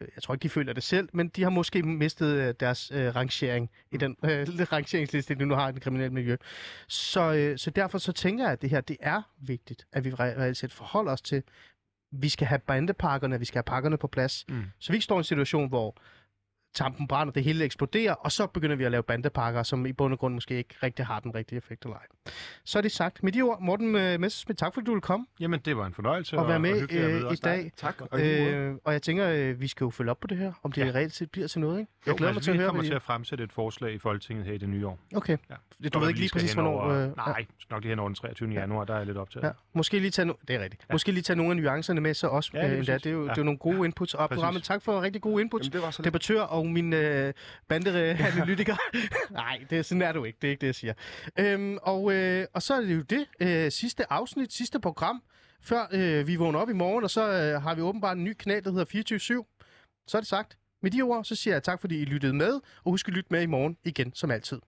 øh, jeg tror ikke, de føler det selv, men de har måske mistet øh, deres øh, rangering i den øh, rangeringsliste, de nu har i det kriminelle miljø. Så, øh, så derfor så tænker jeg, at det her, det er vigtigt, at vi re- reelt set forholder os til, vi skal have bandepakkerne, vi skal have pakkerne på plads, Mm. så vi ikke står i en situation, hvor tampen brænder, det hele eksploderer, og så begynder vi at lave bandepakker, som i bund og grund måske ikke rigtig har den rigtige effekt eller ej. Så er det sagt. Med de ord, Morten øh, Messerschmidt, tak fordi du ville komme Jamen, det var en fornøjelse. og være og med at vide øh, i dag. dig. Tak. Og, øh, Øh, og jeg tænker, øh, vi skal jo følge op på det her, om det Ja. ja. reelt set bliver til noget, ikke? Jeg Jo, glæder mig altså, til at vi høre, kommer hvad til at fremsætte et forslag i Folketinget her i det nye år. Okay. Ja. Du Når ved vi ikke lige præcis, hvornår... Øh, Nej, nok lige hen over den 23. januar, der er jeg lidt optaget. Ja. Måske lige tage, no- det er rigtigt. Ja. Ja. Måske lige tage nogle af nuancerne med så også. Ja, Ja, øh, endda. præcis. Det, er jo, Ja. det er jo nogle gode inputs. Og programmet, tak for rigtig gode inputs. jamen, det var så. Debattør og min øh, bandeanalytiker. Nej, det, sådan er du ikke. Det er ikke det, jeg siger. Øhm, og, øh, og så er det jo det øh, sidste afsnit, sidste program, før øh, vi vågner op i morgen, og så øh, har vi åbenbart en ny kanal, der hedder 24-7. Så er det sagt. Med de ord, så siger jeg tak, fordi I lyttede med, og husk at lytte med i morgen igen, som altid.